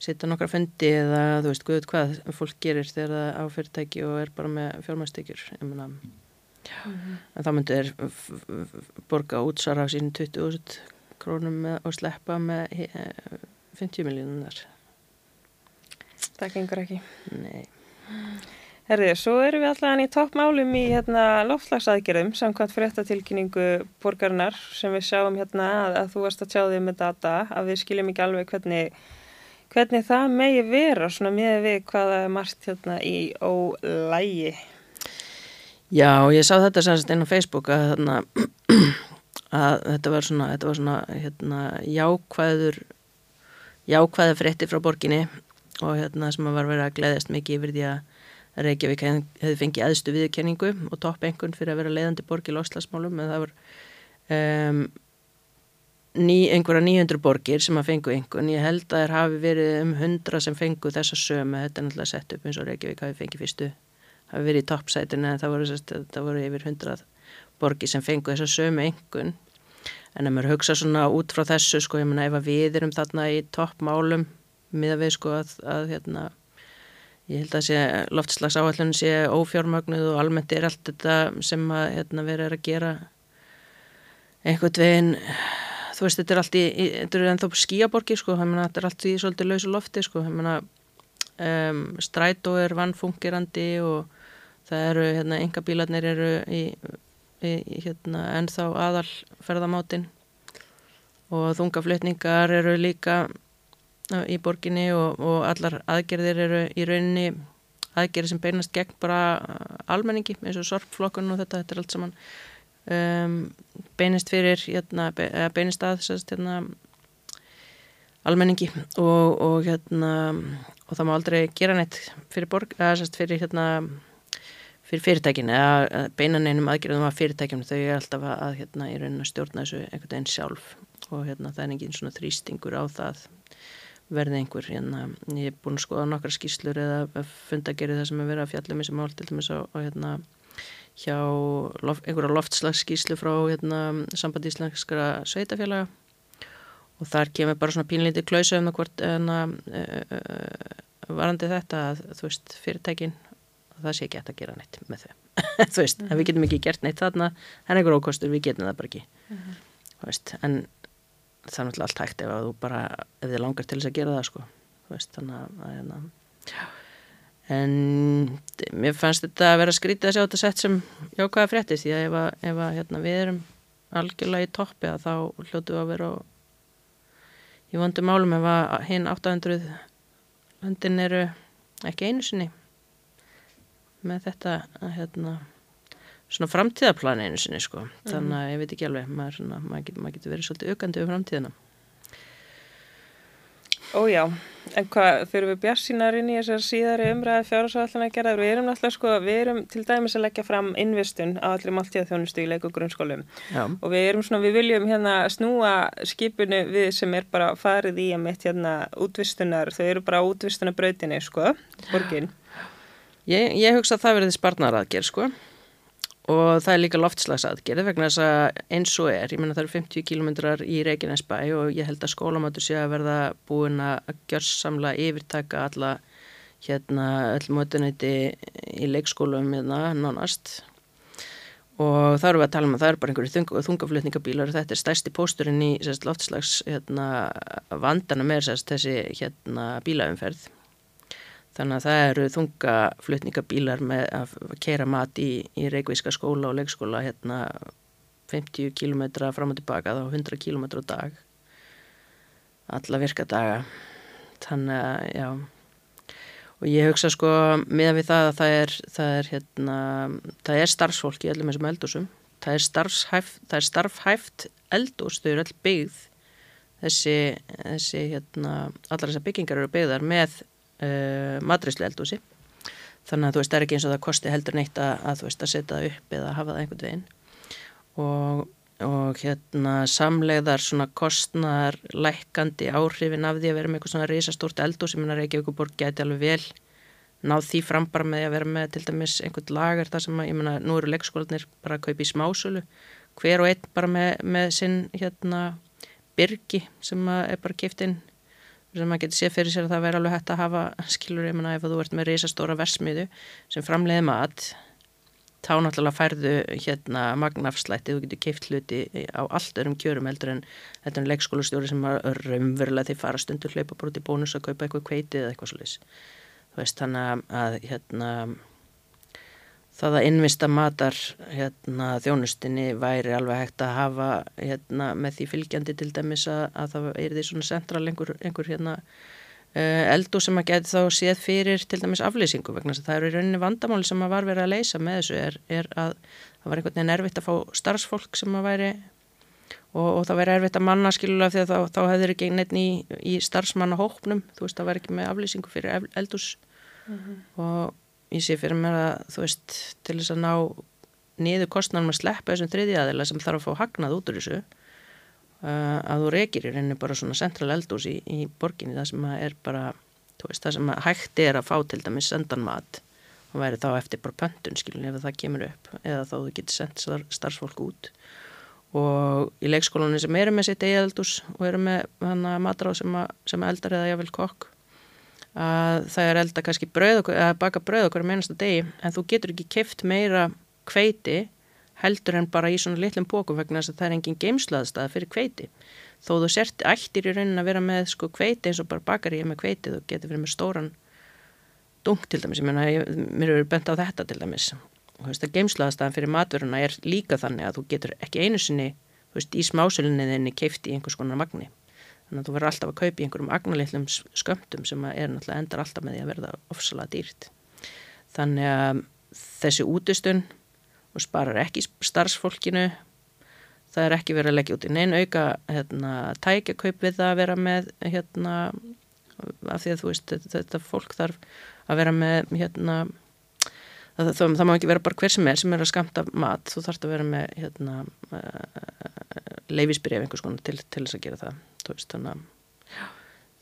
Setja nokkra fundi eða þú veist guðut hvað fólk gerir þegar það á fyrirtæki og er bara með fjármakstekjur ég menna mm -hmm. en þá myndir borga útsara á sín 20.000 krónum og sleppa með 50 miljónunar Það gengur ekki. Nei. Herðið, svo erum við alltaf hann í toppmálum í hérna, loftslagsaðgerðum samkvæmt fréttatilkynningu borgarnar sem við sjáum hérna að, að þú varst að því með data að við skiljum ekki alveg hvernig, hvernig það megi vera svona með við hvaða er margt hérna í ólægi. Já, ég sá þetta sannst inn á Facebook að, þarna, [clears throat] að þetta var svona, þetta var svona hérna, jákvæður jákvæða frétti frá borginni og hérna sem var verið að gleyðast mikið yfir því að Reykjavík hefði fengið aðstu viðkenningu og topp engun fyrir að vera leiðandi borg í loslasmálum en það var um, ný, einhverja 900 borgir sem að fengu engun ég held að það hafi verið um 100 sem fengu þessa sömu, þetta er náttúrulega sett upp eins og Reykjavík hafi fengið fyrstu hafi verið í toppsætinu en það voru, það voru yfir 100 borgir sem fengu þessa sömu engun en ef maður hugsa svona út frá þessu sko, ég menna ef við erum þarna í toppmálum miða við sko að, að hérna, ég held að loftslags áallun sé ófjármagnuð og almennt er allt þetta sem að hérna, vera að gera einhvern veginn þú veist þetta er allt í, þetta er ennþá skíaborgi sko, þetta er allt í svolítið lausu lofti sko, um, strætó er vannfungirandi og það eru hérna, enga bílarnir eru í, í, hérna, ennþá aðal ferðamátin og þungaflutningar eru líka í borginni og, og allar aðgerðir eru í rauninni aðgerðir sem beinast gegn bara almenningi eins og sorpflokkun og þetta, þetta er allt saman um, beinist fyrir hérna, beinist að sérst, hérna, almenningi og, og hérna og það má aldrei gera neitt fyrir borg, eða sérst fyrir hérna fyrir fyrirtækin eða beinan einum aðgerðum að fyrirtækjum. Þau er alltaf að hérna í rauninu stjórna þessu einhvern veginn sjálf og hérna það er engin svona þrýstingur á það verði einhver hérna, ég er búin að skoða nokkar skýslur eða funda að gera það sem er verið að fjallum sem mál til dæmis og hérna hjá lof, einhverja loftslagsskýslu frá hérna sambandi íslenskara sveitafélaga og þar kemur bara svona pínlítið klausa um það hvort en að uh, uh, varandi þetta að þú veist fyrirtækin það sé ekki eftir að gera neitt með þau [laughs] þú veist, mm -hmm. við getum ekki gert neitt þarna er einhver ókostur, við getum það bara ekki mm -hmm. veist, en það er náttúrulega allt hægt ef þú bara ef þið langar til þess að gera það sko. Veist, þannig að, að hérna, en mér fannst þetta að vera skrítið að sjá þetta sett sem jákvæða fréttist því að ef, að, ef að, hérna, við erum algjörlega í toppi að þá hljótu að vera í vondum málum ef að hinn 800 landin eru ekki einu sinni með þetta hérna, svona framtíðaplan einu sinni sko. þannig að ég veit ekki alveg maður, svona, maður, getur, maður getur verið svolítið aukandi um framtíðina. Ójá, en hvað fyrir við bjarsínar inn í þessar síðari umræði fjárhásáallina að gera, við erum náttúrulega sko, við erum til dæmis að leggja fram investun á allir máltíðaþjónustu í leiku grunnskólum. Já. og við erum svona, við viljum hérna snúa skipinu við sem er bara farið í að mitt hérna útvistunar, þau eru bara útvistunabrautinni sko, borginn Ég, ég hugsa að það verði sparnaraðgerð sko og það er líka loftslagsaðgerð vegna þess að eins og er, ég menna það eru 50 kílometrar í Reykjanesbæ og ég held að skólamátur sé að verða búin að gjörsamla yfirtaka alla hérna öll mötunæti í leikskólum hérna nánast. Og það eru við að tala um að það er bara einhverju þung, þungaflutningabílar og þetta er stærsti pósturinn í sérst, loftslags hérna, vandana með sérst, þessi hérna, bílaumferð Þannig að það eru þunga flutningabílar með að kera mat í, í Reykjavíska skóla og leikskóla hérna 50 km fram og tilbaka þá 100 km á dag. Alla virka daga. Þannig að já. Og ég hugsa sko með við það að það er það er, hérna, það er starfsfólk í öllum þessum eldúsum það er starfhæft, það er starfhæft eldús, þau eru all byggð. Þessi, þessi hérna, allar þessar byggingar eru byggðar með uh, matrislu eldúsi þannig að þú veist, það er ekki eins og það kosti heldur neitt að, að þú veist, að setja það upp eða hafa það einhvern veginn. Og, og hérna samlegðar svona kostnar lækandi áhrifin af því að vera með eitthvað svona risastórt eldús, ég menna Reykjavíkuborg gæti alveg vel náð því fram bara með að vera með til dæmis einhvern lagar þar sem að, ég menna, nú eru leikskólanir bara að kaupa í smásölu. Hver og einn bara með, með sinn hérna byrgi sem er bara kipt inn sem maður getur séð fyrir sér að það væri alveg hægt að hafa skilur ég menna ef þú ert með reysastóra versmiðu sem framleiði mat þá náttúrulega færðu hérna magnafslætti, þú getur keift hluti á allt örum kjörum heldur en þetta er leikskólastjóri sem er raunverulega því fara stundur hlaupa broti bónus að kaupa eitthvað kveiti eða eitthvað svolítið þú veist þannig að hérna það að innvista matar hérna, þjónustinni væri alveg hægt að hafa hérna, með því fylgjandi til dæmis að, að það er því svona central einhver, einhver hérna, uh, eldu sem að geti þá séð fyrir til dæmis aflýsingu vegna þess að það eru í rauninni vandamáli sem að var verið að leysa með þessu. Er, er að það var einhvern veginn erfitt að fá starfsfólk sem að væri og, og það væri erfitt að manna skilulega því að þá, þá hefur ekki neitt í, í starfsmannahóknum þú veist það væri ekki með aflýsingu fyrir eldus mm -hmm. og ég sé fyrir mér að þú veist til þess að ná niður kostnarnum að sleppa þessum þriðjaðila sem þarf að fá hagnað út úr þessu uh, að þú reykir í reynu bara svona central eldús í, í borginni það sem er bara veist, það sem hægt er að fá til dæmis sendan mat og væri þá eftir bara pöntun skilin ef það kemur upp eða þá þú getur sendt starfsfólk út. Og í leikskólanum sem eru með sitt eildús og eru með matráð sem, sem eldar eða jáfnvel kokk að það er elda kannski okkur, að baka brauð okkur um einasta degi en þú getur ekki keft meira kveiti heldur en bara í svona litlum bókum vegna þess að það er engin geimslaðstað fyrir kveiti þó þú sért ættir í raunin að vera með sko kveiti eins og bara bakar ég með kveiti þú getur verið með stóran dung til dæmis, ég menna, mér eru bent á þetta til dæmis. Þú veist að geimslaðstaðan fyrir matveruna er líka þannig að þú getur ekki einu sinni, þú veist, í smásölinni þinni keifti í einhvers konar magni þannig að þú verður alltaf að kaupa í einhverjum agnalillum skömmtum sem er náttúrulega endar alltaf með því að verða ofsalega dýrt. Þannig að þessi útistun og sparar ekki starfsfólkinu það er ekki verið að leggja út í neina auka hérna, tækjakaup við það að vera með hérna, af því að þú veist þetta, fólk þarf að vera með hérna það, það, það má ekki vera bara hver sem er sem er að skamta mat, þú þarfst að vera með hérna eh, leifisbyrjaf einhvers konar til, til þess að gera það veist, þannig að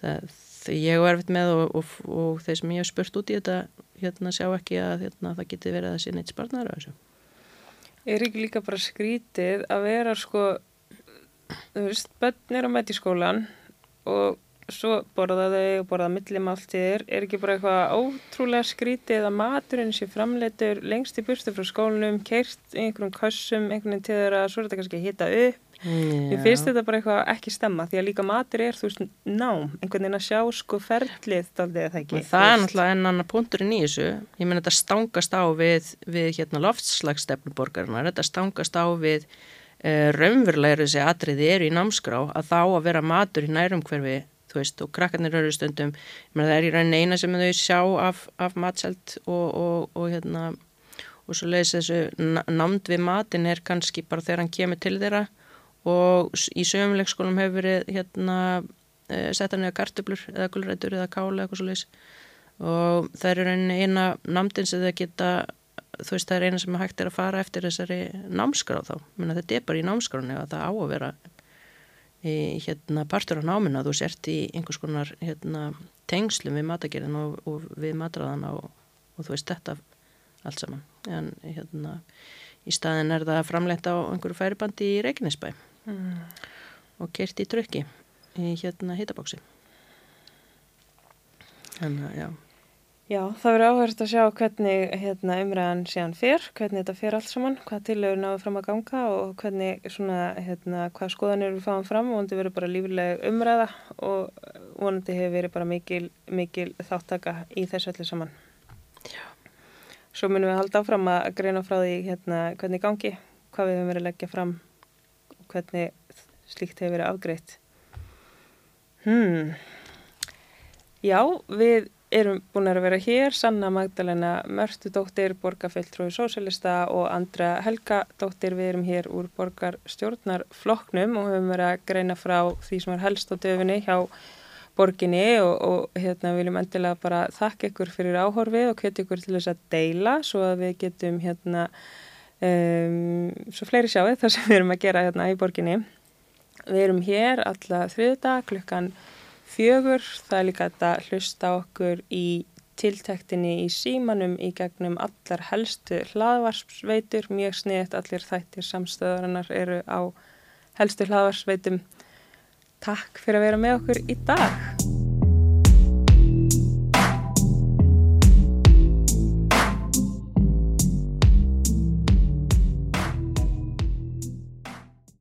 það, ég er erfitt með og, og, og þeir sem ég hef spurt út í þetta hérna sjá ekki að hérna, það geti verið að sé neitt sparnar Er ekki líka bara skrítið að vera sko, þú veist, bönn er á mætiskólan og svo borða þau og borða millimáltiðir, er ekki bara eitthvað ótrúlega skrítið að maturinn sé framleitur lengst í burstu frá skólanum, keirt einhverjum kassum, einhvern til þeirra, svo er þetta kannski að hita upp Ég finnst þetta bara eitthvað ekki stemma því að líka matur er þú veist nám, einhvern veginn að sjá sko ferlið að það ekki. Það er náttúrulega enn annar punkturinn í þessu, ég menn þetta stangast á við, við hérna loftslagsstefnuborgarinnar, þetta stangast á við uh, raunverulegri þessi atriði eru í námskrá að þá að vera matur í nærum hverfi veist og krakkarnir eru stundum, menn það er í raunin eina sem þau sjá af, af matselt og, og, og hérna og svo leiðis þessu námd við matin er kannski bara þegar hann kemur til þeirra og í sögumleikskólum hefur verið hérna e, setta niður kartublur eða gulrætur eða kála eitthvað svo leiðis og það er eina namdin sem það geta þú veist það er eina sem hægt er að fara eftir þessari námskráð þá. Menna þetta er bara í námskráðinu að það á að vera í hérna partur á náminu að þú sért í einhvers konar hérna tengslum við matagerðin og, og við matraðan og, og þú veist þetta allt saman. En hérna í staðin er það framleitt á einhverju færibandi í Reykjanesbæ mm. og kert í trökki í hérna hitabóksi þannig að já Já, það verður áherslu að sjá hvernig hérna, umræðan séðan fyrr, hvernig þetta fyrr allt saman, hvað tilögur náðu fram að ganga og hvernig svona, hérna, hvað skoðanir við fáum fram og vonandi verður bara lífileg umræða og vonandi hefur verið bara mikil, mikil þáttaka í þessu allir saman. Já. Svo munum við halda áfram að greina frá því hérna, hvernig gangi, hvað við höfum verið að leggja fram hvernig slíkt hefur verið afgreitt. Hmm. Já, við erum búin að vera hér, Sanna Magdalena Mörstudóttir, borgarfelltrúi sósélista og Andra Helgadóttir, við erum hér úr borgarstjórnarfloknum og höfum verið að greina frá því sem er helst á döfinni hjá borginni og, og hérna viljum endilega bara þakka ykkur fyrir áhorfið og hvetja ykkur til þess að deila svo að við getum hérna um, svo fleiri sjáu þar sem við erum að gera hérna í borginni. Við erum hér alla þriðdag klukkan fjögur. Það er líka þetta hlusta okkur í tiltektinni í símanum í gegnum allar helstu hlaðvarsveitur, mjög sniðt allir þættir samstöðarinnar eru á helstu hlaðvarsveitum Takk fyrir að vera með okkur í dag